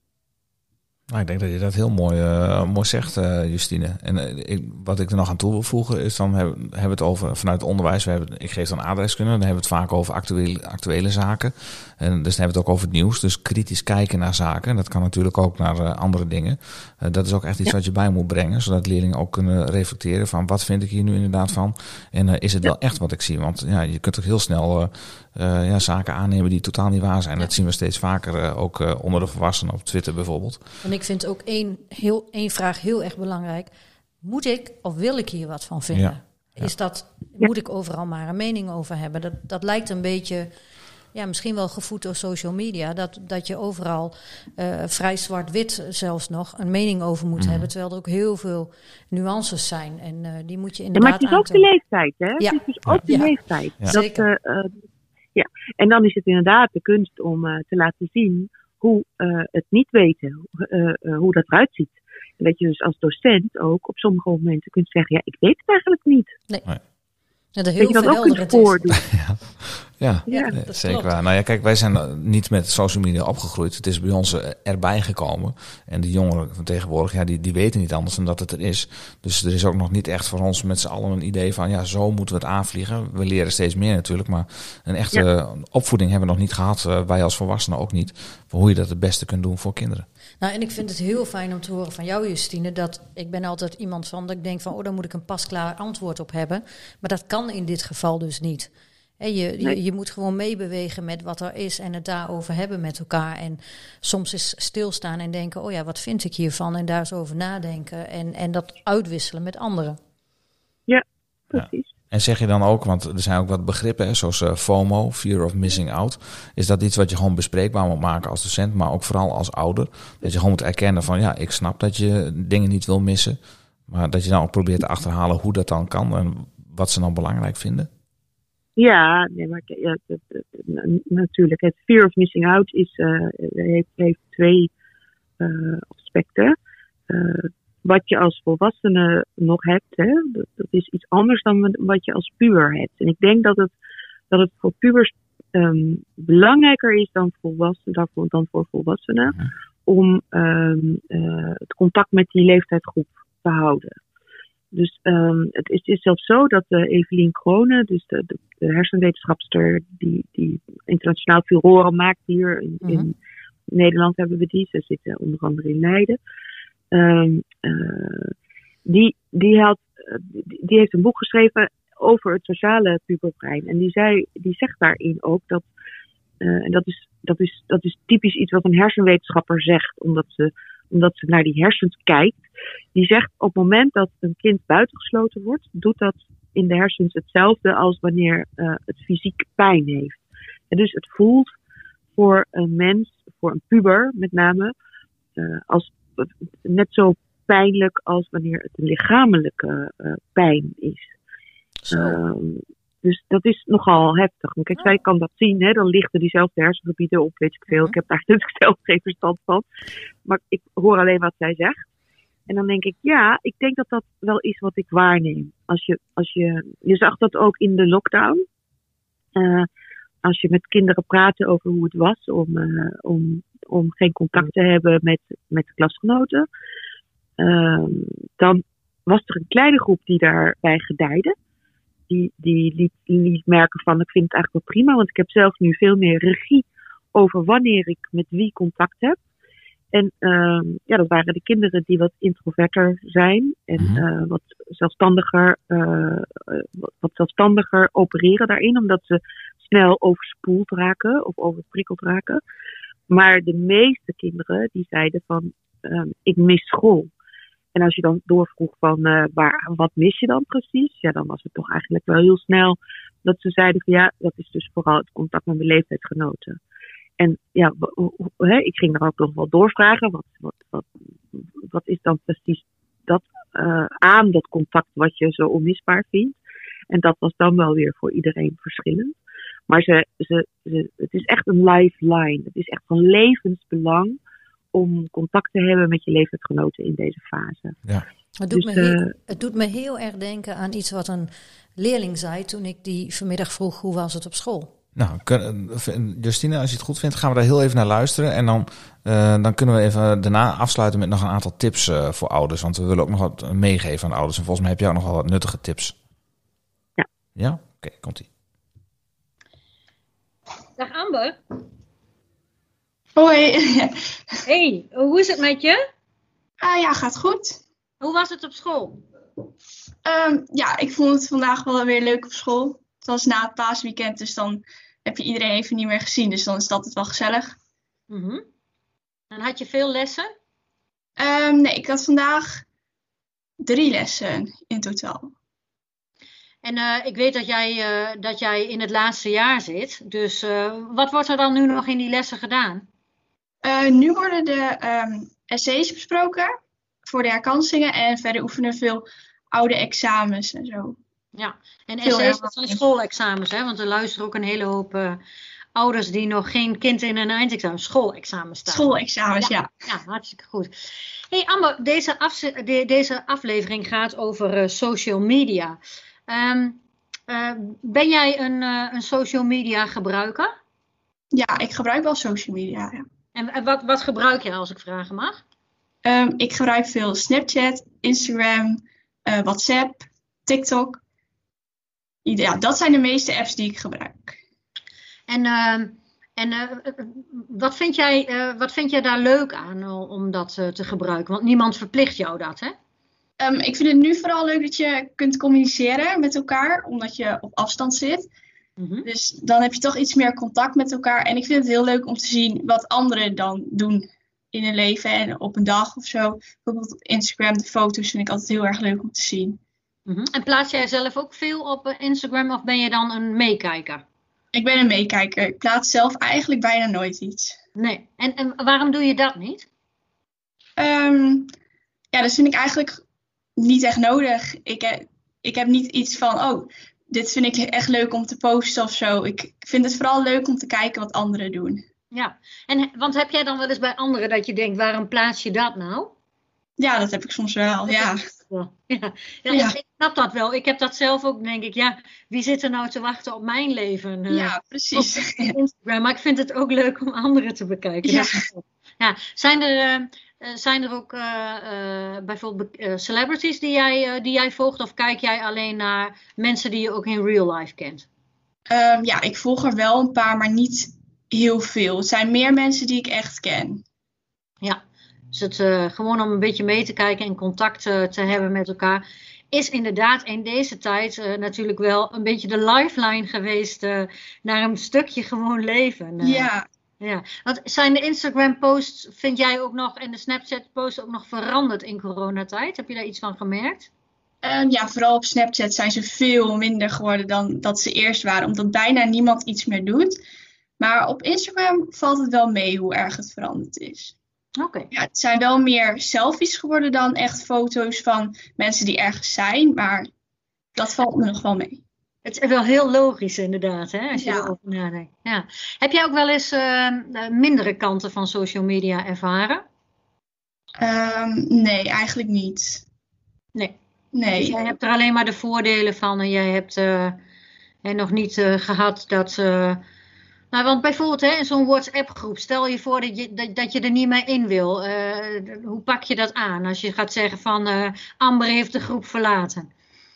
Nou, ik denk dat je dat heel mooi, uh, mooi zegt, Justine. En ik, wat ik er nog aan toe wil voegen is, dan hebben, hebben we het over, vanuit het onderwijs, we hebben, ik geef dan aardrijkskunde, dan hebben we het vaak over actuele, actuele zaken. En dus dan hebben we het ook over het nieuws, dus kritisch kijken naar zaken. Dat kan natuurlijk ook naar andere dingen. dat is ook echt iets ja. wat je bij moet brengen, zodat leerlingen ook kunnen reflecteren van wat vind ik hier nu inderdaad van. En is het wel echt wat ik zie? Want ja, je kunt ook heel snel ja, zaken aannemen die totaal niet waar zijn. Dat zien we steeds vaker, ook onder de volwassenen op Twitter bijvoorbeeld. En ik vind ook één, heel, één vraag heel erg belangrijk. Moet ik of wil ik hier wat van vinden? Ja. Ja. Is dat, moet ik overal maar een mening over hebben? Dat, dat lijkt een beetje, ja, misschien wel gevoed door social media. Dat, dat je overal uh, vrij zwart-wit zelfs nog een mening over moet Mhm. hebben. Terwijl er ook heel veel nuances zijn. En uh, die moet je Ja, inderdaad maar het is ook de leeftijd, hè? Ja. Het is dus ook de leeftijd. Ja. Dat, Zeker. Ja. En dan is het inderdaad de kunst om eh, te laten zien hoe eh, het niet weten, eh, hoe dat eruit ziet. En dat je dus als docent ook op sommige momenten kunt zeggen, ja, ik weet het eigenlijk niet. Ja, er Dat heel je dat ook kunt is. voordoen. (laughs) (laughs) Ja, Ja, dat zeker klopt. waar. Nou ja, kijk, wij zijn eh, niet met social media opgegroeid. Het is bij ons eh, erbij gekomen. En de jongeren van tegenwoordig, ja, die, die weten niet anders dan dat het er is. Dus er is ook nog niet echt voor ons met z'n allen een idee van, ja, zo moeten we het aanvliegen. We leren steeds meer natuurlijk, maar een echte opvoeding hebben we nog niet gehad. eh, wij als volwassenen ook niet. Voor hoe je dat het beste kunt doen voor kinderen. Nou, en ik vind het heel fijn om te horen van jou, Justine, dat ik ben altijd iemand van dat ik denk van, oh, daar moet ik een pasklaar antwoord op hebben. Maar dat kan in dit geval dus niet. Je, je, Nee. je moet gewoon meebewegen met wat er is en het daarover hebben met elkaar. En soms is stilstaan en denken, oh ja, wat vind ik hiervan? En daar eens over nadenken en, en dat uitwisselen met anderen. Precies. En zeg je dan ook, want er zijn ook wat begrippen, hè, zoals eh, FOMO, Fear of Missing Out. Is dat iets wat je gewoon bespreekbaar moet maken als docent, maar ook vooral als ouder? Dat je gewoon moet erkennen van, ja, ik snap dat je dingen niet wil missen. Maar dat je dan ook probeert te achterhalen hoe dat dan kan en wat ze dan belangrijk vinden. Ja, nee, maar ja, dat- dat- na- natuurlijk. Het fear of missing out is, eh, heeft, heeft twee eh, aspecten. Eh, wat je als volwassene nog hebt, hè, dat, dat is iets anders dan wat- je als puber hebt. En ik denk dat het, dat het voor pubers ehm, belangrijker is dan, volwassen, dan, voor, dan voor volwassenen om ehm, eh, het contact met die leeftijdsgroep te houden. Dus ehm, het, is, zelfs zo dat uh, Evelien Kronen, dus de, de, de hersenwetenschapster die, die internationaal furoren maakt hier in, in Mhm. Nederland hebben we die. Ze zitten onder andere in Leiden. Eh, die, die, had, eh, die, die heeft een boek geschreven over het sociale puberbrein. En die, zei, die zegt daarin ook dat, en dat is, dat, is, dat is typisch iets wat een hersenwetenschapper zegt, omdat ze, omdat ze naar die hersens kijkt. Die zegt op het moment dat een kind buitengesloten wordt, doet dat in de hersens hetzelfde als wanneer eh, het fysiek pijn heeft. En dus het voelt voor een mens voor een puber met name eh, als net zo pijnlijk als wanneer het een lichamelijke eh, pijn is. Zo. Dus dat is nogal heftig. En Kijk, zij kan dat zien, hè? dan lichten diezelfde hersengebieden op, weet ik veel. Ik heb daar (laughs) natuurlijk zelf geen verstand van. Maar ik hoor alleen wat zij zegt. En dan denk ik, ja, ik denk dat dat wel is wat ik waarneem. Als je, als je, je zag dat ook in de lockdown. Eh, als je met kinderen praatte over hoe het was om, eh, om, om geen contact te hebben met, met de klasgenoten. Ehm, dan was er een kleine groep die daarbij gedijde. Die, die liet, liet merken van ik vind het eigenlijk wel prima, want ik heb zelf nu veel meer regie over wanneer ik met wie contact heb. En ehm, ja, dat waren de kinderen die wat introverter zijn en Mhm. eh, wat zelfstandiger, eh, eh, wat, wat zelfstandiger opereren daarin, omdat ze snel overspoeld raken of overprikkeld raken. Maar de meeste kinderen die zeiden van ehm, ik mis school. En als je dan doorvroeg van eh, waar, wat mis je dan precies? Ja, dan was het toch eigenlijk wel heel snel dat ze zeiden van ja, dat is dus vooral het contact met mijn leeftijdsgenoten. En ja, ik ging er ook nog wel doorvragen. Wat, wat, wat, wat is dan precies dat eh, aan dat contact wat je zo onmisbaar vindt? En dat was dan wel weer voor iedereen verschillend. Maar ze, ze, ze, het is echt een lifeline. Het is echt van levensbelang om contact te hebben met je leeftijdsgenoten in deze fase. Het doet, Dus, me heel, eh, het doet me heel erg denken aan iets wat een leerling zei toen ik die vanmiddag vroeg hoe was het op school. Nou, kun- Justine, als je het goed vindt, gaan we daar heel even naar luisteren. En dan, eh, dan kunnen we even daarna afsluiten met nog een aantal tips eh, voor ouders. Want we willen ook nog wat meegeven aan de ouders. En volgens mij heb jij ook nog wel wat nuttige tips. Ja. Ja? Oké, komt-ie. Dag Amber. Hoi. Hey, hoe is het met je? Ah ja, gaat goed. Hoe was het op school? Ehm, ja, ik vond het vandaag wel weer leuk op school. Het was na het paasweekend, dus dan heb je iedereen even niet meer gezien. Dus dan is dat altijd wel gezellig. Mhm. En had je veel lessen? Ehm, nee, ik had vandaag drie lessen in totaal. En eh, ik weet dat jij, eh, dat jij in het laatste jaar zit. Dus eh, wat wordt er dan nu nog in die lessen gedaan? Eh, nu worden de ehm, essays besproken voor de herkansingen. En verder oefenen veel oude examens en zo. Ja, en Veel essays dat zijn schoolexamens, hè? Want er luisteren ook een hele hoop eh, ouders die nog geen kind in een eindexamen, schoolexamen staan. Schoolexamens, ja. Ja, hartstikke goed. Hey Amber, deze, de- deze aflevering gaat over eh, social media. Ehm, eh, ben jij een, een social media gebruiker? Ja, ik gebruik wel social media. Ja. En, en wat, wat gebruik je als ik vragen mag? Ehm, ik gebruik veel Snapchat, Instagram, eh, WhatsApp, TikTok. Ja, dat zijn de meeste apps die ik gebruik. En, ehm, en eh, eh, wat, vind jij, wat vind jij daar leuk aan om dat te gebruiken? Want niemand verplicht jou dat, hè? Ehm, ik vind het nu vooral leuk dat je kunt communiceren met elkaar, omdat je op afstand zit. Mhm. Dus dan heb je toch iets meer contact met elkaar. En ik vind het heel leuk om te zien wat anderen dan doen in hun leven en op een dag of zo. Bijvoorbeeld op Instagram, de foto's vind ik altijd heel erg leuk om te zien. Mhm. En plaats jij zelf ook veel op eh, Instagram of ben je dan een meekijker? Ik ben een meekijker. Ik plaats zelf eigenlijk bijna nooit iets. Nee. En, en waarom doe je dat niet? Ehm, ja, dat vind ik eigenlijk niet echt nodig. Ik, heb- ik heb niet iets van, oh, dit vind ik echt leuk om te posten of zo. Ik vind het vooral leuk om te kijken wat anderen doen. Ja. En, want heb jij dan wel eens bij anderen dat je denkt, waarom plaats je dat nou? Ja, dat heb ik soms wel, ja. Ja, ja. Ik, snap dat wel. Ik heb dat zelf ook, denk ik. Ja, wie zit er nou te wachten op mijn leven? eh, Ja, precies. op Instagram. Maar ik vind het ook leuk om anderen te bekijken. Ja. Ja. Zijn, er, eh, zijn er ook eh, eh, bijvoorbeeld eh, celebrities die jij, eh, die jij volgt? Of kijk jij alleen naar mensen die je ook in real life kent? Ehm, ja, ik volg er wel een paar, maar niet heel veel. Het zijn meer mensen die ik echt ken. Ja, dus het, eh, gewoon om een beetje mee te kijken en contact eh, te hebben met elkaar. Is inderdaad in deze tijd eh, natuurlijk wel een beetje de lifeline geweest eh, naar een stukje gewoon leven. eh. Ja, ja. Want zijn de Instagram-posts, vind jij ook nog, en de Snapchat-posts ook nog veranderd in coronatijd? Heb je daar iets van gemerkt? Ehm, ja, vooral op Snapchat zijn ze veel minder geworden dan dat ze eerst waren. Omdat bijna niemand iets meer doet. Maar op Instagram valt het wel mee hoe erg het veranderd is. Oké. Ja, het zijn wel meer selfies geworden dan echt foto's van mensen die ergens zijn. Maar dat valt me nog wel mee. Het is wel heel logisch inderdaad, hè, als je Ja. erover nadenkt. Ja. Heb jij ook wel eens eh, eh, mindere kanten van social media ervaren? Ehm, nee, eigenlijk niet. Nee. Nee. Dus jij hebt er alleen maar de voordelen van en jij hebt eh, hè, nog niet eh, gehad dat... eh, nou, want bijvoorbeeld hè, in zo'n WhatsApp-groep, stel je voor dat je, dat, dat je er niet meer in wil. Eh, hoe pak je dat aan als je gaat zeggen van eh, Amber heeft de groep verlaten?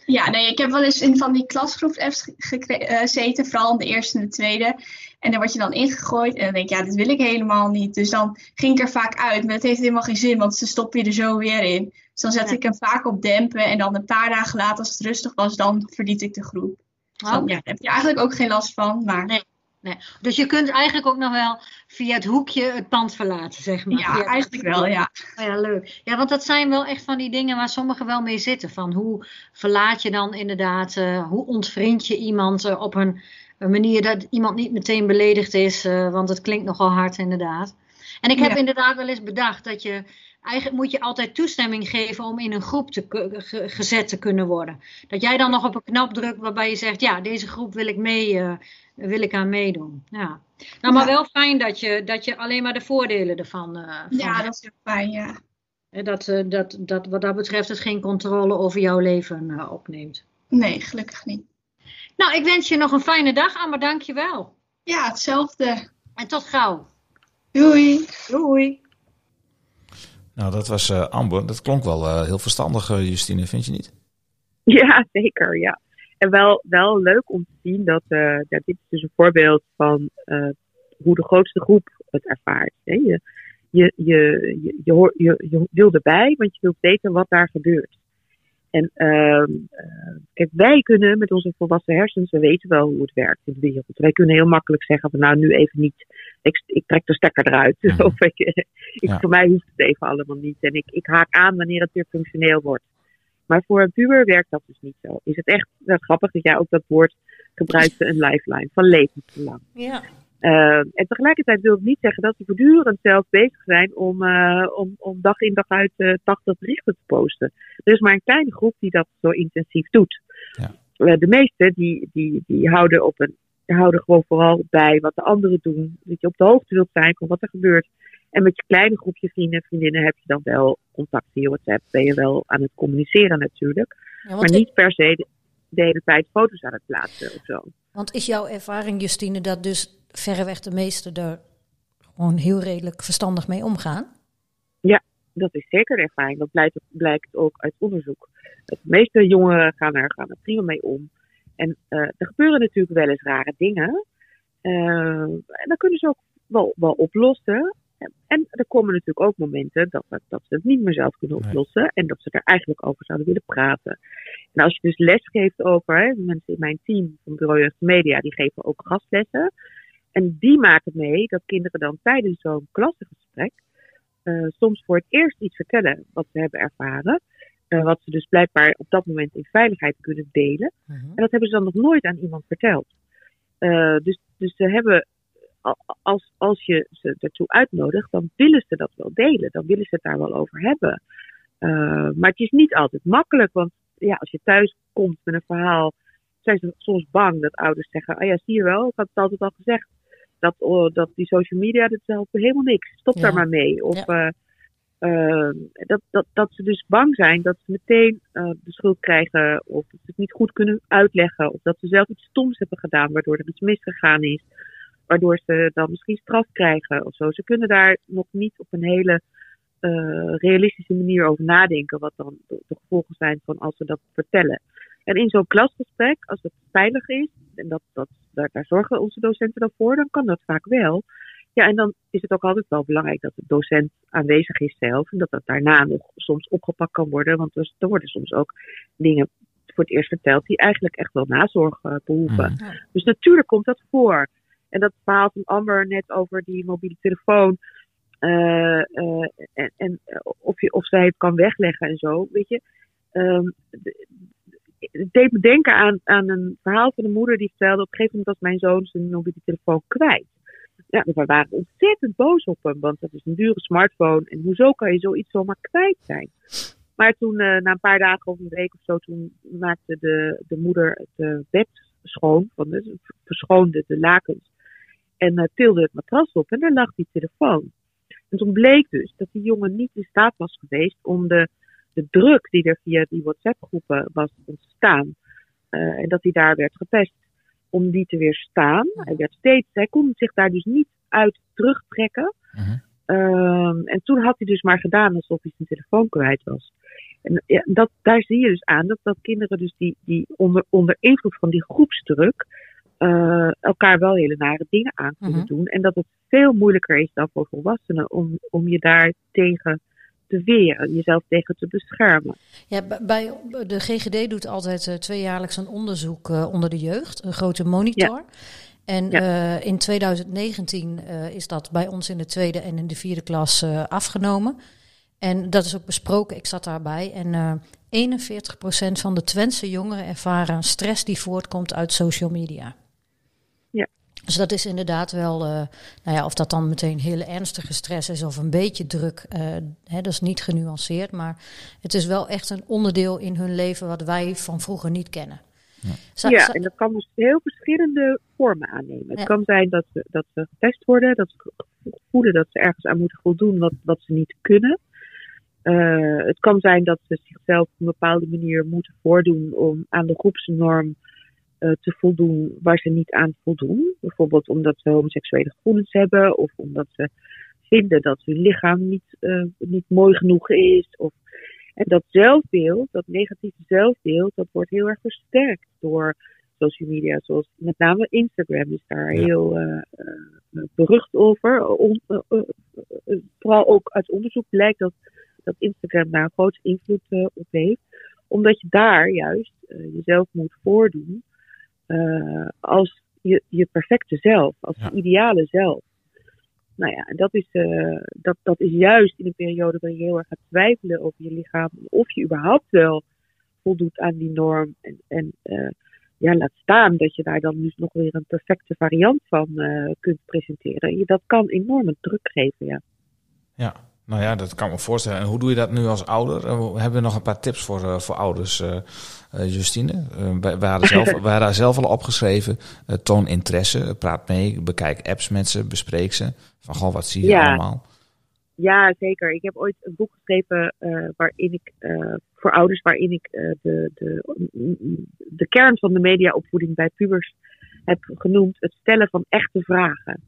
Ja, nee, ik heb wel eens in van die klasgroep-apps eh, gezeten, vooral in de eerste en de tweede. En daar word je dan ingegooid en dan denk ik, ja, dit wil ik helemaal niet. Dus dan ging ik er vaak uit, maar dat heeft helemaal geen zin, want ze stoppen je er zo weer in. Dus dan Ja. ik hem vaak op dempen en dan een paar dagen later, als het rustig was, dan verliet ik de groep. Dus dan, ja, daar heb je eigenlijk ook geen last van, maar Nee. Nee. Dus je kunt eigenlijk ook nog wel via het hoekje het pand verlaten, zeg maar. ja, eigenlijk wel, ja. Oh ja, leuk. Ja, want dat zijn wel echt van die dingen waar sommigen wel mee zitten. Van hoe verlaat je dan inderdaad, eh, hoe ontvriend je iemand eh, op een, een manier dat iemand niet meteen beledigd is, eh, want het klinkt nogal hard inderdaad. En ik heb Ja. inderdaad wel eens bedacht dat je, eigenlijk moet je altijd toestemming geven om in een groep te, ge- gezet te kunnen worden. Dat jij dan nog op een knop drukt waarbij je zegt, ja, deze groep wil ik mee, eh, wil ik aan meedoen. Ja. Nou, maar Ja. wel fijn dat je, dat je alleen maar de voordelen ervan van Ja, dat is heel fijn, ja. Dat, eh, dat, dat wat dat betreft het geen controle over jouw leven opneemt. Nee, gelukkig niet. Nou, ik wens je nog een fijne dag, Amber. Dank je wel. Ja, hetzelfde. En tot gauw. Doei. Doei. Nou, dat was eh, Amber. Dat klonk wel eh, heel verstandig, eh, Justine, vind je niet? (laughs) Ja, zeker. Ja. En wel, wel leuk om te zien dat, dit is dus een voorbeeld van hoe de grootste groep het ervaart. Hè. Je, je, je, je, je, je wil erbij, want je wilt weten wat daar gebeurt. En ehm, eh, kijk, wij kunnen met onze volwassen hersens, we weten wel hoe het werkt in de wereld. Wij kunnen heel makkelijk zeggen van nou nu even niet, ik, ik trek de stekker eruit. Mhm. (laughs) of ik, ik, Ja. voor mij hoeft het even allemaal niet. En ik, ik haak aan wanneer het weer functioneel wordt. Maar voor een puber werkt dat dus niet zo. Is het echt wel grappig dat jij ook dat woord gebruikt, een lifeline, van levensbelang. Ja. Eh, en tegelijkertijd wil het niet zeggen dat ze voortdurend zelf bezig zijn om, eh, om, om dag in dag uit eh 80 berichten te posten. Er is maar een kleine groep die dat zo intensief doet. Ja. De meesten die, die, die, houden op een, die houden gewoon vooral bij wat de anderen doen. Dat je op de hoogte wilt zijn van wat er gebeurt. En met je kleine groepje vrienden en vriendinnen heb je dan wel contact via WhatsApp. Ben je wel aan het communiceren natuurlijk. Ja, Maar niet per se de, de hele tijd foto's aan het plaatsen of zo. want is jouw ervaring, Justine, dat dus verreweg de meesten er gewoon heel redelijk verstandig mee omgaan? dat is zeker de ervaring. Dat blijkt, blijkt ook uit onderzoek. De meeste jongeren gaan er, gaan er prima mee om. En eh, er gebeuren natuurlijk wel eens rare dingen. Eh, en dan kunnen ze ook wel, wel oplossen. En, en er komen natuurlijk ook momenten dat, dat, dat ze het niet meer zelf kunnen Nee. oplossen. En dat ze er eigenlijk over zouden willen praten. En als je dus les geeft over, hè, mensen in mijn team van Bureau Jeugd Media, die geven ook gastlessen. En die maken mee dat kinderen dan tijdens zo'n klassengesprek eh, soms voor het eerst iets vertellen wat ze hebben ervaren. Eh, wat ze dus blijkbaar op dat moment in veiligheid kunnen delen. En dat hebben ze dan nog nooit aan iemand verteld. Eh, dus, dus ze hebben, als, als je ze ertoe uitnodigt, dan willen ze dat wel delen. Dan willen ze het daar wel over hebben. Maar het is niet altijd makkelijk, want ja, als je thuis komt met een verhaal, zijn ze soms bang dat ouders zeggen: Oh ja, zie je wel, ik had het altijd al gezegd. Dat, oh, dat die social media, dat helpt helemaal niks. Stop Ja. daar maar mee. Of eh, eh, dat, dat, dat ze dus bang zijn dat ze meteen eh, de schuld krijgen. Of dat ze het niet goed kunnen uitleggen. Of dat ze zelf iets stoms hebben gedaan, waardoor er iets misgegaan is. Waardoor ze dan misschien straf krijgen of zo. Ze kunnen daar nog niet op een hele realistische manier over nadenken. Wat dan de, de gevolgen zijn van als ze dat vertellen. En in zo'n klasgesprek, als het veilig is, en dat, dat, daar, daar zorgen onze docenten dan voor, dan kan dat vaak wel. Ja, en dan is het ook altijd wel belangrijk dat de docent aanwezig is zelf. En dat dat daarna nog soms opgepakt kan worden. Want er, er worden soms ook dingen voor het eerst verteld die eigenlijk echt wel nazorg eh, behoeven. Mhm. Dus natuurlijk komt dat voor. En dat verhaal van Amber net over die mobiele telefoon. eh, eh, en en of, je, of zij het kan wegleggen en zo. Weet je. ehm, het deed me denken aan, aan een verhaal van een moeder die vertelde. Op een gegeven moment was mijn zoon zijn mobiele telefoon kwijt. ja, we waren ontzettend boos op hem, want dat is een dure smartphone. En hoezo kan je zoiets zomaar kwijt zijn? Maar toen, eh, na een paar dagen of een week of zo, toen maakte de, de moeder het eh, bed schoon, van de, verschoonde de lakens. En uh, tilde het matras op en daar lag die telefoon. En toen bleek dus dat die jongen niet in staat was geweest om de, de druk die er via die WhatsApp-groepen was ontstaan, en dat hij daar werd gepest, om die te weerstaan. Hij werd steeds, hij kon zich daar dus niet uit terugtrekken. Mhm. Ehm, en toen had hij dus maar gedaan alsof hij zijn telefoon kwijt was. En ja, dat, daar zie je dus aan dat, dat kinderen dus die, die onder, onder invloed van die groepsdruk uh, elkaar wel hele nare dingen aan kunnen Mhm. doen. En dat het veel moeilijker is dan voor volwassenen om, om je daar tegen te weren, jezelf tegen te beschermen. Ja, bij, de GGD doet altijd eh, tweejaarlijks een onderzoek eh, onder de jeugd, een grote monitor. En Ja. eh, in 2019 eh, is dat bij ons in de tweede en in de vierde klas afgenomen. En dat is ook besproken, ik zat daarbij. En eh 41% van de Twentse jongeren ervaren stress die voortkomt uit social media. Ja. Dus dat is inderdaad wel, eh, nou ja, of dat dan meteen hele ernstige stress is of een beetje druk, eh, hè, dat is niet genuanceerd. Maar het is wel echt een onderdeel in hun leven wat wij van vroeger niet kennen. Ja, za- en dat kan dus heel verschillende vormen aannemen. Het Ja. kan zijn dat ze, dat ze getest worden, dat ze voelen dat ze ergens aan moeten voldoen wat, wat ze niet kunnen. Eh, het kan zijn dat ze zichzelf op een bepaalde manier moeten voordoen om aan de groepsnorm te voldoen waar ze niet aan voldoen. Bijvoorbeeld omdat ze homoseksuele gevoelens hebben of omdat ze vinden dat hun lichaam niet, eh, niet mooi genoeg is. Of, en dat zelfbeeld, dat negatieve zelfbeeld, dat wordt heel erg versterkt door social media, zoals met name Instagram is daar Ja. heel eh, eh, berucht over. Eh, eh, eh, vooral ook uit onderzoek blijkt dat, dat Instagram daar een grote invloed eh, op heeft. Omdat je daar juist eh, jezelf moet voordoen eh, als je, je perfecte zelf, als Ja. je ideale zelf. Nou ja, en dat is, eh, dat, dat is juist in een periode waarin je heel erg gaat twijfelen over je lichaam. Of je überhaupt wel voldoet aan die norm. En, en eh, ja, laat staan dat je daar dan dus nog weer een perfecte variant van kunt presenteren. Je, dat kan enorme druk geven, ja. Ja, nou ja, dat kan ik me voorstellen. En hoe doe je dat nu als ouder? Eh, We hebben nog een paar tips voor, eh, voor ouders, eh, eh, Justine. Eh, wij, wij hadden zelf, (laughs) wij hadden zelf al opgeschreven. toon interesse, praat mee, bekijk apps met ze, bespreek ze. Van goh, wat zie je Ja. allemaal? Ja, zeker. Ik heb ooit een boek geschreven waarin ik voor ouders, waarin ik de, de, de kern van de mediaopvoeding bij pubers heb genoemd: het stellen van echte vragen.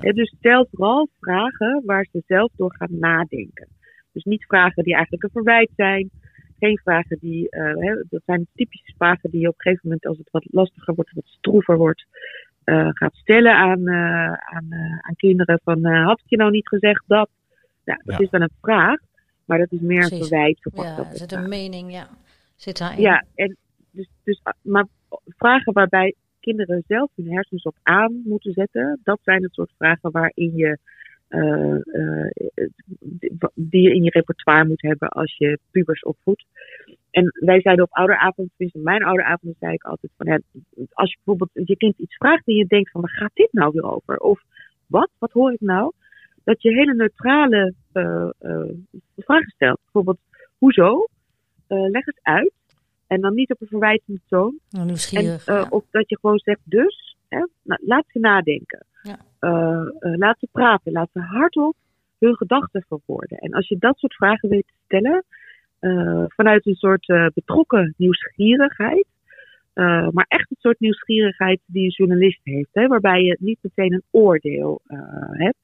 Ja. Dus stel vooral vragen waar ze zelf door gaan nadenken. Dus niet vragen die eigenlijk een verwijt zijn. Geen vragen die, eh, hè, dat zijn typische vragen die je op een gegeven moment, als het wat lastiger wordt, wat stroever wordt, eh, gaat stellen aan, eh, aan, eh, aan kinderen. Van, eh, had ik je nou niet gezegd dat? Ja, dat Ja. is wel een vraag, maar dat is meer een verwijt. verpakt ja, er een zit een mening, ja. Zit daarin. Ja, en dus, dus, maar vragen waarbij kinderen zelf hun hersens op aan moeten zetten, dat zijn het soort vragen waarin je, eh, eh, die je in je repertoire moet hebben als je pubers opvoedt. En wij zeiden op ouderavond, tenminste mijn ouderavond, zei ik altijd van, hè, als je bijvoorbeeld je kind iets vraagt en je denkt van, waar gaat dit nou weer over? Of wat? Wat hoor ik nou? Dat je hele neutrale eh, vragen stelt. Bijvoorbeeld, hoezo? Leg eens uit. En dan niet op een verwijtende toon. Nou, En, nieuwsgierig. eh, ja. Of dat je gewoon zegt, dus, hè, nou, laat ze nadenken. Ja. Eh, eh, laat ze praten, laat ze hardop hun gedachten verwoorden. En als je dat soort vragen weet te stellen, eh, vanuit een soort eh, betrokken nieuwsgierigheid, eh, maar echt een soort nieuwsgierigheid die een journalist heeft, hè, waarbij je niet meteen een oordeel eh, hebt.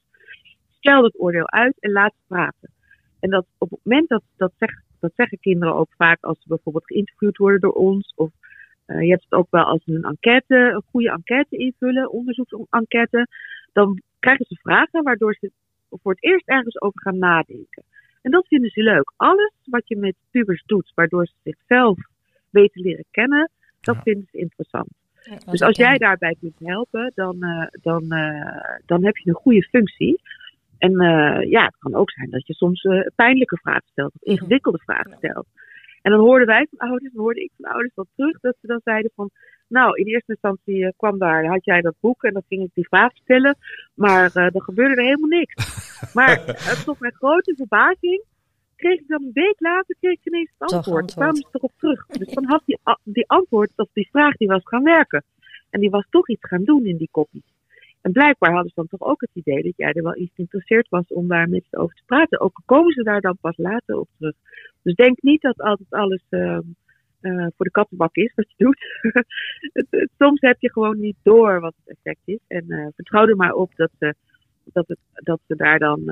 Stel dat oordeel uit en laat ze praten. En dat op het moment dat, dat, zeg, dat zeggen kinderen ook vaak als ze bijvoorbeeld geïnterviewd worden door ons, of eh, je hebt het ook wel als ze een enquête, een goede enquête invullen, onderzoeksenquête, dan krijgen ze vragen waardoor ze voor het eerst ergens over gaan nadenken. En dat vinden ze leuk. Alles wat je met pubers doet, waardoor ze zichzelf weten leren kennen, dat Ja. vinden ze interessant. Ja, Dus als jij daarbij kunt helpen, dan, eh, dan, eh, dan heb je een goede functie. En eh, ja, het kan ook zijn dat je soms eh, pijnlijke vragen stelt of ingewikkelde vragen stelt. En dan hoorden wij van ouders, dan hoorde ik van ouders wel terug dat ze dan zeiden van, Nou, in eerste instantie eh, kwam daar, had jij dat boek en dan ging ik die vraag stellen. Maar uh, er gebeurde er helemaal niks. (laughs) maar tot mijn grote verbazing kreeg ik dan een week later kreeg ik ineens het antwoord. Daar kwamen ze erop terug. Dus dan had die, die antwoord op die vraag, die was gaan werken. En die was toch iets gaan doen in die kopie. En blijkbaar hadden ze dan toch ook het idee dat jij er wel iets geïnteresseerd was om daar met ze over te praten. Ook komen ze daar dan pas later op terug. Dus denk niet dat altijd alles uh, uh, voor de kattenbak is wat je (laughs) doet. het, het, soms heb je gewoon niet door wat het effect is. En uh, vertrouw er maar op dat ze, dat het, dat ze daar dan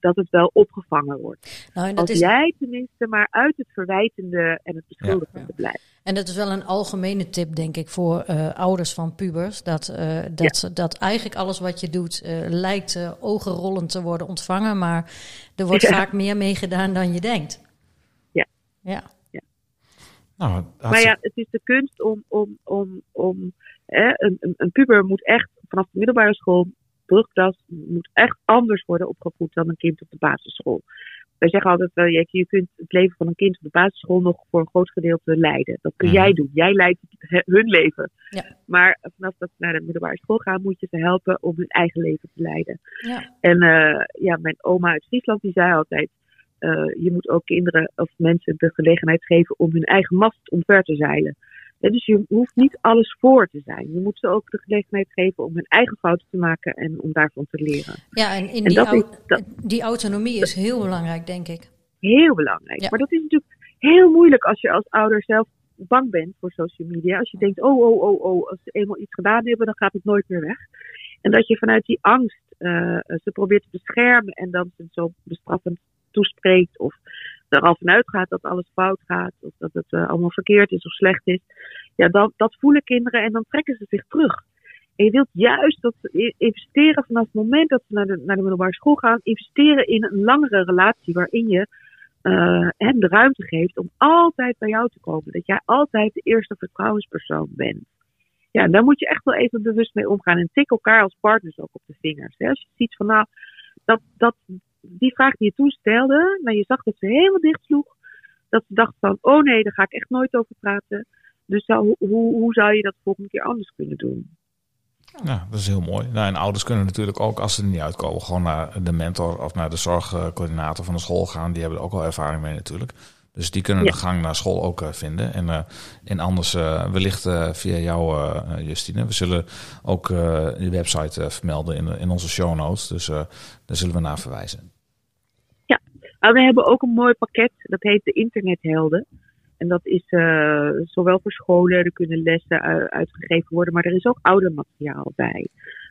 dat het wel opgevangen wordt. Nou, Als is... jij tenminste maar uit het verwijtende en het beschuldigende ja. blijft. En dat is wel een algemene tip, denk ik, voor uh, ouders van pubers. Dat, uh, dat, ja. dat eigenlijk alles wat je doet uh, lijkt ogenrollend te worden ontvangen. Maar er wordt ja. vaak meer mee gedaan dan je denkt. Ja. Ja. ja. Nou, maar ja, het is de kunst om, om, om, om hè, een, een, een puber moet echt vanaf de middelbare school, brugklas, moet echt anders worden opgevoed dan een kind op de basisschool wij zeggen altijd wel, je, je kunt het leven van een kind op de basisschool nog voor een groot gedeelte leiden. Dat kun Mhm. jij doen. Jij leidt hun leven. Ja. Maar vanaf dat ze naar de middelbare school gaan, moet je ze helpen om hun eigen leven te leiden. Ja. En uh, ja, mijn oma uit Friesland die zei altijd, uh, je moet ook kinderen of mensen de gelegenheid geven om hun eigen mast omver te zeilen. Dus je hoeft niet alles voor te zijn. Je moet ze ook de gelegenheid geven om hun eigen fouten te maken en om daarvan te leren. Ja, en, in En die, dat au- is- dat- die autonomie is heel belangrijk, denk ik. Heel belangrijk. Ja. Maar dat is natuurlijk heel moeilijk als je als ouder zelf bang bent voor social media. Als je denkt, oh, oh, oh, oh, als ze eenmaal iets gedaan hebben, dan gaat het nooit meer weg. En dat je vanuit die angst eh, ze probeert te beschermen en dan ze zo bestraffend toespreekt of er al vanuit gaat dat alles fout gaat of dat het eh, allemaal verkeerd is of slecht is. Ja, dat, dat voelen kinderen en dan trekken ze zich terug. En je wilt juist dat ze investeren vanaf het moment dat ze naar de, naar de middelbare school gaan, investeren in een langere relatie waarin je eh, hen de ruimte geeft om altijd bij jou te komen. Dat jij altijd de eerste vertrouwenspersoon bent. Ja, daar moet je echt wel even bewust mee omgaan. En tik elkaar als partners ook op de vingers. Hè? Als je ziet van nou, dat, dat, die vraag die je toen stelde, maar je zag dat ze helemaal dicht sloeg. Dat ze dacht van, oh nee, daar ga ik echt nooit over praten. Dus zou, hoe, hoe zou je dat de volgende keer anders kunnen doen? Ja, dat is heel mooi. Nou, en ouders kunnen natuurlijk ook, als ze er niet uitkomen, gewoon naar de mentor of naar de zorgcoördinator van de school gaan. Die hebben er ook al ervaring mee natuurlijk. Dus die kunnen Ja. de gang naar school ook eh, vinden. En, eh, en anders eh, wellicht via jou, Justine. We zullen ook je website vermelden in, in onze show notes. Dus daar zullen we naar verwijzen. Maar we hebben ook een mooi pakket, dat heet de Internethelden. En dat is eh, zowel voor scholen, er kunnen lessen uitgegeven worden, maar er is ook oudermateriaal bij.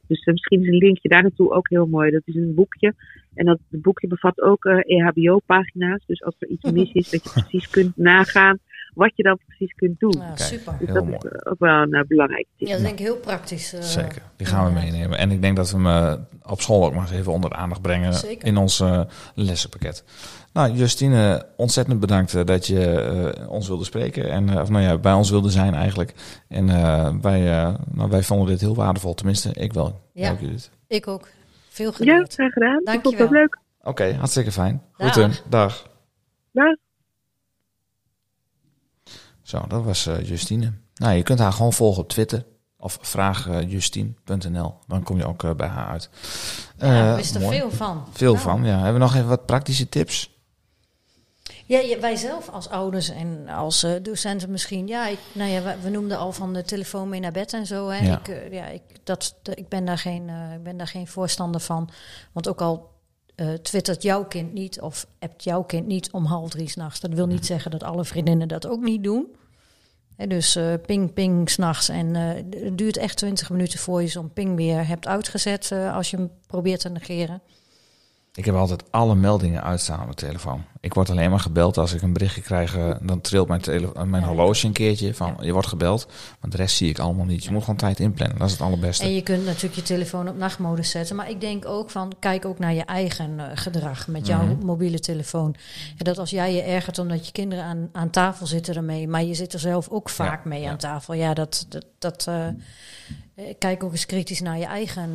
Dus eh, misschien is een linkje daar naartoe ook heel mooi. Dat is een boekje. En dat boekje bevat ook eh, EHBO-pagina's. Dus als er iets mis is, dat je precies kunt nagaan wat je dan precies kunt doen. Ja, Kijk, super. Dus heel dat mooi. is eh, ook wel een eh, belangrijke tip. Ja, dat denk ik heel praktisch. eh, Zeker, die gaan we meenemen. En ik denk dat we hem op school ook nog eens even onder de aandacht brengen Zeker. in ons lessenpakket. Nou, Justine, ontzettend bedankt dat je eh, ons wilde spreken. En, eh, of nou ja, bij ons wilde zijn eigenlijk. En eh, wij, eh, nou, wij vonden dit heel waardevol. Tenminste, ik wel. Ja. Judith. Ik ook. Veel Ja, geleerd. graag gedaan. Ik vond het Dankjewel. leuk. Oké, hartstikke fijn. Dag. Goed, dag. Dag. Zo, dat was eh, Justine. Nou, je kunt haar gewoon volgen op Twitter. Of vraagjustine.nl. Dan kom je ook eh, bij haar uit. Ja, Eh, ik wist er mooi. veel van. Veel Nou. van, ja. Hebben we nog even wat praktische tips? Ja, wij zelf als ouders en als eh, docenten misschien. Ja, ik, nou ja, we, we noemden al van de telefoon mee naar bed en zo. Hè. Ja. Ik, eh, ja, ik, dat, ik, ben daar geen, eh, ik ben daar geen voorstander van. Want ook al eh, twittert jouw kind niet of appt jouw kind niet om half drie s'nachts. Dat wil niet zeggen dat alle vriendinnen dat ook niet doen. Dus eh, ping, ping s'nachts. En eh, het duurt echt 20 minuten voor je zo'n ping weer hebt uitgezet als je hem probeert te negeren. Ik heb altijd alle meldingen uitstaan op mijn telefoon. Ik word alleen maar gebeld als ik een berichtje krijg. eh, Dan trilt mijn, eh, mijn Ja. horloge een keertje van Ja. je wordt gebeld. Maar de rest zie ik allemaal niet. Je moet gewoon tijd inplannen. Dat is het allerbeste. En je kunt natuurlijk je telefoon op nachtmodus zetten. Maar ik denk ook van, kijk ook naar je eigen eh, gedrag met jouw Mhm. mobiele telefoon. En dat als jij je ergert omdat je kinderen aan, aan tafel zitten ermee, maar je zit er zelf ook vaak mee ja. aan tafel. Ja, dat, dat, dat kijk ook eens kritisch naar je eigen,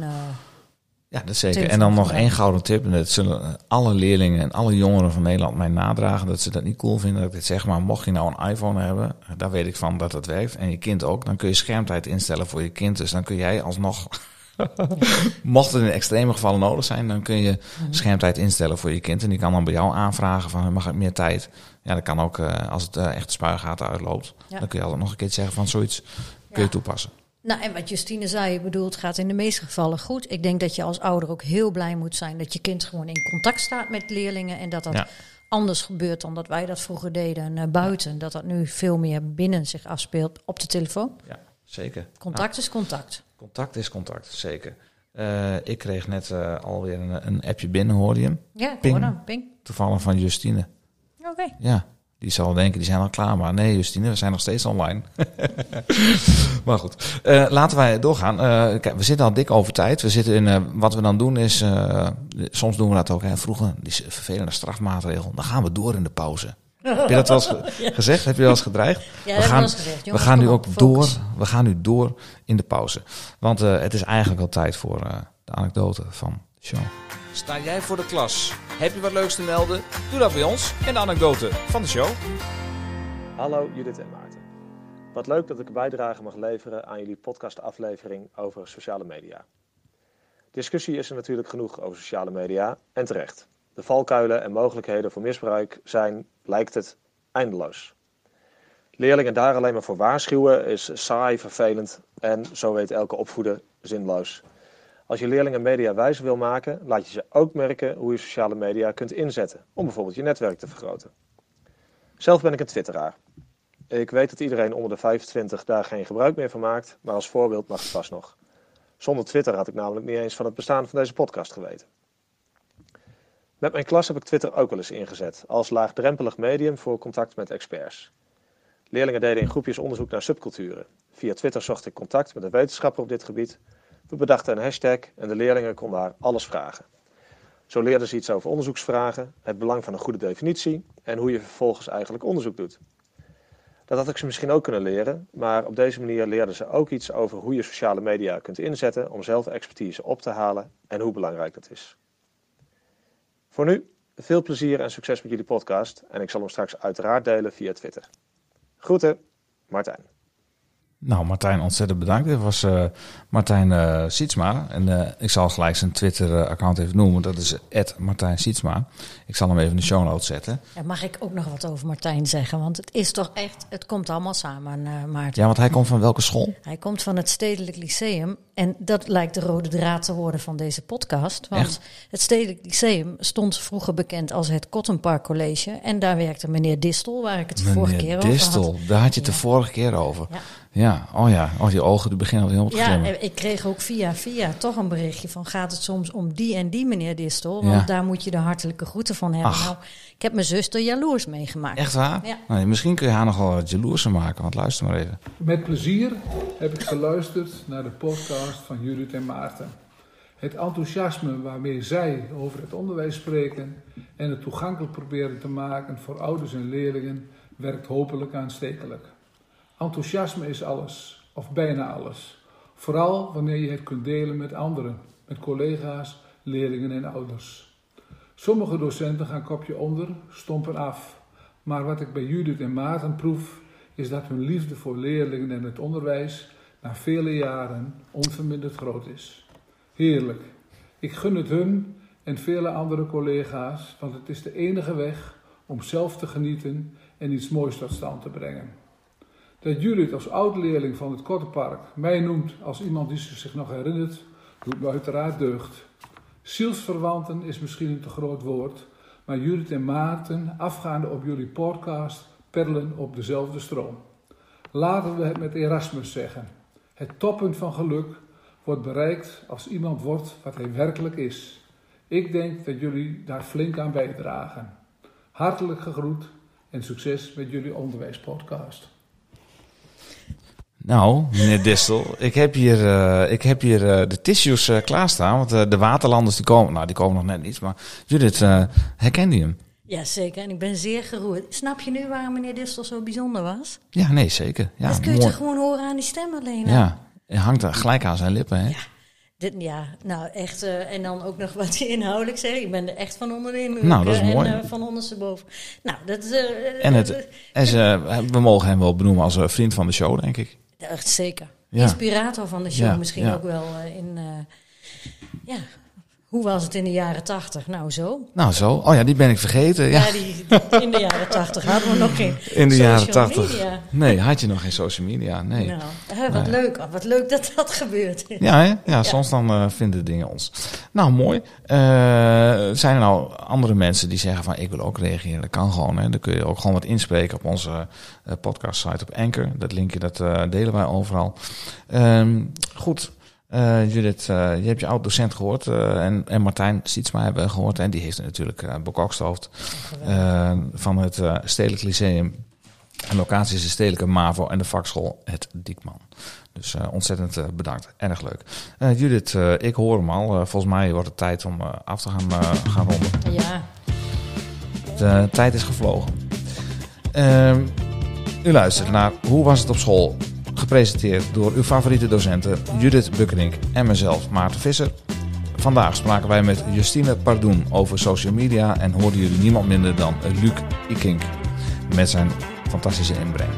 Ja, dat zeker. En dan nog één gouden tip. En dat zullen alle leerlingen en alle jongeren van Nederland mij nadragen. Dat ze dat niet cool vinden dat ik dit zeg. Maar mocht je nou een iPhone hebben, daar weet ik van dat het werkt. En je kind ook. Dan kun je schermtijd instellen voor je kind. Dus dan kun jij alsnog... (laughs) Mocht het in extreme gevallen nodig zijn, dan kun je schermtijd instellen voor je kind. En die kan dan bij jou aanvragen van mag ik meer tijd. Ja, dat kan ook eh, als het eh, echt de spuigaten uitloopt. Ja. Dan kun je altijd nog een keer zeggen van zoiets kun je Ja. toepassen. Nou, en wat Justine zei, ik bedoel, het gaat in de meeste gevallen goed. Ik denk dat je als ouder ook heel blij moet zijn dat je kind gewoon in contact staat met leerlingen. En dat dat Ja. anders gebeurt dan dat wij dat vroeger deden eh, buiten. Dat dat nu veel meer binnen zich afspeelt op de telefoon. Ja, zeker. Contact is contact. Contact is contact, zeker. Eh, ik kreeg net eh, alweer een, een appje binnen, hoorde je hem? Ja, ik Ping. Ping. Toevallig van Justine. Oké. Ja, die zal denken, die zijn al klaar. Maar nee, Justine, we zijn nog steeds online. (laughs) maar goed, Eh, laten wij doorgaan. Eh, kijk, we zitten al dik over tijd. We zitten in, eh, wat we dan doen is, soms doen we dat ook. Hè, vroeger, die vervelende strafmaatregel. Dan gaan we door in de pauze. Heb je dat wel eens ge- (laughs) (laughs) gezegd? Heb je wel eens gedreigd? Ja, we dat gaan, we gaan nu ook door. We gaan nu door in de pauze. Want het is eigenlijk al tijd voor de anekdote van show. Sta jij voor de klas? Heb je wat leuks te melden? Doe dat bij ons in de anekdote van de show. Hallo Judith en Maarten. Wat leuk dat ik een bijdrage mag leveren aan jullie podcastaflevering over sociale media. Discussie is er natuurlijk genoeg over sociale media en terecht. De valkuilen en mogelijkheden voor misbruik zijn, lijkt het, eindeloos. Leerlingen daar alleen maar voor waarschuwen is saai, vervelend en, zo weet elke opvoeder, zinloos. Als je leerlingen mediawijzer wil maken, laat je ze ook merken hoe je sociale media kunt inzetten om bijvoorbeeld je netwerk te vergroten. Zelf ben ik een twitteraar. Ik weet dat iedereen onder de 25 daar geen gebruik meer van maakt, maar als voorbeeld mag het vast nog. Zonder Twitter had ik namelijk niet eens van het bestaan van deze podcast geweten. Met mijn klas heb ik Twitter ook wel eens ingezet, als laagdrempelig medium voor contact met experts. Leerlingen deden in groepjes onderzoek naar subculturen. Via Twitter zocht ik contact met een wetenschapper op dit gebied. We bedachten een hashtag en de leerlingen konden haar alles vragen. Zo leerden ze iets over onderzoeksvragen, het belang van een goede definitie en hoe je vervolgens eigenlijk onderzoek doet. Dat had ik ze misschien ook kunnen leren, maar op deze manier leerden ze ook iets over hoe je sociale media kunt inzetten om zelf expertise op te halen en hoe belangrijk dat is. Voor nu, veel plezier en succes met jullie podcast en ik zal hem straks uiteraard delen via Twitter. Groeten, Martijn. Nou, Martijn, ontzettend bedankt. Dit was eh, Martijn eh Sietsma. En eh, ik zal gelijk zijn Twitter-account even noemen. Dat is Martijn Sietsma. Ik zal hem even in de show notes zetten. Ja, mag ik ook nog wat over Martijn zeggen? Want het is toch echt, het komt allemaal samen, Maarten. Ja, want hij komt van welke school? Hij komt van het Stedelijk Lyceum. En dat lijkt de rode draad te worden van deze podcast. Want Echt? het Stedelijk Lyceum stond vroeger bekend als het Cottonpark College. En daar werkte meneer Distel, waar ik het de vorige keer Meneer over Distel, had. daar had je het Ja. de vorige keer over. Ja. Ja, oh ja. Oh, die ogen die beginnen al helemaal te Ja, ik kreeg ook via via toch een berichtje van... gaat het soms om die en die meneer Distel? Want Ja. daar moet je de hartelijke groeten van hebben. Ach. Nou, ik heb mijn zuster jaloers meegemaakt. Echt waar? Ja. Nou, misschien kun je haar nog wel wat jaloerser maken. Want luister maar even. Met plezier heb ik geluisterd naar de podcast van Judith en Maarten. Het enthousiasme waarmee zij over het onderwijs spreken en het toegankelijk proberen te maken voor ouders en leerlingen werkt hopelijk aanstekelijk. Enthousiasme is alles, of bijna alles. Vooral wanneer je het kunt delen met anderen, met collega's, leerlingen en ouders. Sommige docenten gaan kopje onder, stompen af. Maar wat ik bij Judith en Maarten proef, is dat hun liefde voor leerlingen en het onderwijs na vele jaren onverminderd groot is. Heerlijk. Ik gun het hun en vele andere collega's, want het is de enige weg om zelf te genieten en iets moois tot stand te brengen. Dat Judith als oud-leerling van het Kottenpark mij noemt als iemand die zich nog herinnert, doet me uiteraard deugd. Zielsverwanten is misschien een te groot woord, maar Judith en Maarten, afgaande op jullie podcast, perlen op dezelfde stroom. Laten we het met Erasmus zeggen. Het toppunt van geluk wordt bereikt als iemand wordt wat hij werkelijk is. Ik denk dat jullie daar flink aan bijdragen. Hartelijk gegroet en succes met jullie onderwijspodcast. Nou, meneer Distel, ik heb hier, eh, ik heb hier eh, de tissues eh, klaarstaan. Want de waterlanders die komen, nou die komen nog net niet. Maar Judith, herkende je hem? Ja, zeker. En ik ben zeer geroerd. Snap je nu waarom meneer Distel zo bijzonder was? Ja, nee, zeker. Ja, dat kun je mooi. toch gewoon horen aan die stem alleen. al? Ja, hij hangt er gelijk aan zijn lippen, hè? Ja. Dit, ja, nou echt. en dan ook nog wat (laughs) inhoudelijk zegt. Ik ben er echt van onder de indruk. Nou, dat is mooi. En eh, van ondersteboven. Nou, dat is... En het, en ze, we mogen hem wel benoemen als vriend van de show, denk ik. Echt zeker. Inspirator van de show misschien ook wel eh, in... eh, ja, hoe was het in de jaren tachtig? Nou, zo. Nou zo. Oh ja, die ben ik vergeten. Ja. Ja, die, die- in de jaren tachtig hadden we nog geen In de jaren tachtig. Nee, had je nog geen social media. Nee. Nou, hè, wat Nee. leuk. Wat leuk dat dat gebeurt. Ja, hè? ja, soms dan eh, vinden dingen ons. Nou, mooi. Eh, zijn er nou andere mensen die zeggen van ik wil ook reageren? Dat kan gewoon. Hè? Dan kun je ook gewoon wat inspreken op onze eh podcast site op Anchor. Dat linkje dat delen wij overal. Ehm, goed. Eh, Judith, eh, je hebt je oud-docent gehoord eh, en, en Martijn Sietsma hebben gehoord. En die heeft natuurlijk uh, bekokstoofd van het Stedelijk Lyceum. En locatie is de Stedelijke MAVO en de vakschool Het Diekman. Dus ontzettend bedankt. Erg leuk. Judith, ik hoor hem al. Volgens mij wordt het tijd om af te gaan, gaan ronden. Ja, De tijd is gevlogen. Ehm, u luistert naar Hoe was het op school? Gepresenteerd door uw favoriete docenten Judith Bukkerink en mezelf, Maarten Visser. Vandaag spraken wij met Justine Pardoen over social media en hoorden jullie niemand minder dan Luc Ikink met zijn fantastische inbreng.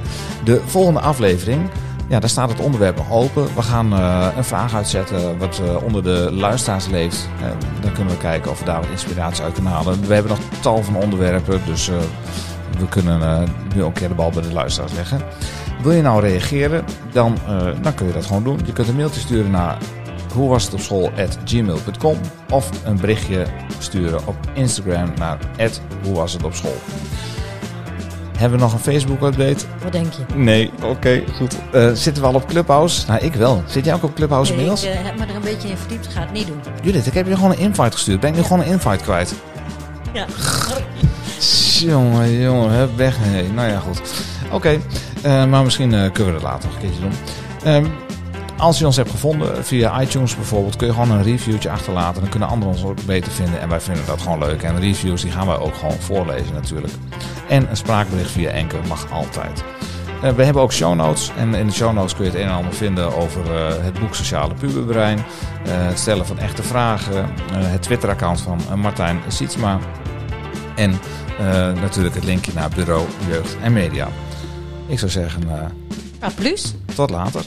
De volgende aflevering, ja, daar staat het onderwerp open. We gaan eh, een vraag uitzetten wat eh, onder de luisteraars leeft. Eh, dan kunnen we kijken of we daar wat inspiratie uit kunnen halen. We hebben nog tal van onderwerpen, dus we kunnen nu ook een keer de bal bij de luisteraars leggen. Wil je nou reageren, dan, eh, dan kun je dat gewoon doen. Je kunt een mailtje sturen naar hoe was het op school gmail.com of een berichtje sturen op Instagram naar hoe was het op school. Hebben we nog een Facebook update? wat denk je? Nee, oké, goed. Eh, zitten we al op Clubhouse? Nou, ik wel. Zit jij ook op Clubhouse Nee, inmiddels? ik eh, heb me er een beetje in verdiept. Ga het niet doen. Judith, ik heb je gewoon een invite gestuurd. Ben ik nu gewoon een invite kwijt? Ja. Jongen, jongen, hup, weg. Nee. Nou ja, goed. Oké, eh, maar misschien eh, kunnen we dat later nog een keertje doen. Ehm, als je ons hebt gevonden via iTunes bijvoorbeeld, kun je gewoon een reviewtje achterlaten. Dan kunnen anderen ons ook beter vinden. En wij vinden dat gewoon leuk. En reviews die gaan wij ook gewoon voorlezen natuurlijk. En een spraakbericht via Enker mag altijd. Eh, we hebben ook show notes. En in de show notes kun je het een en ander vinden over het boek Sociale Puberbrein. het stellen van echte vragen. het Twitter-account van Martijn Sietsma. En natuurlijk het linkje naar Bureau Jeugd en Media. Ik zou zeggen, eh, Ah, plus? tot later.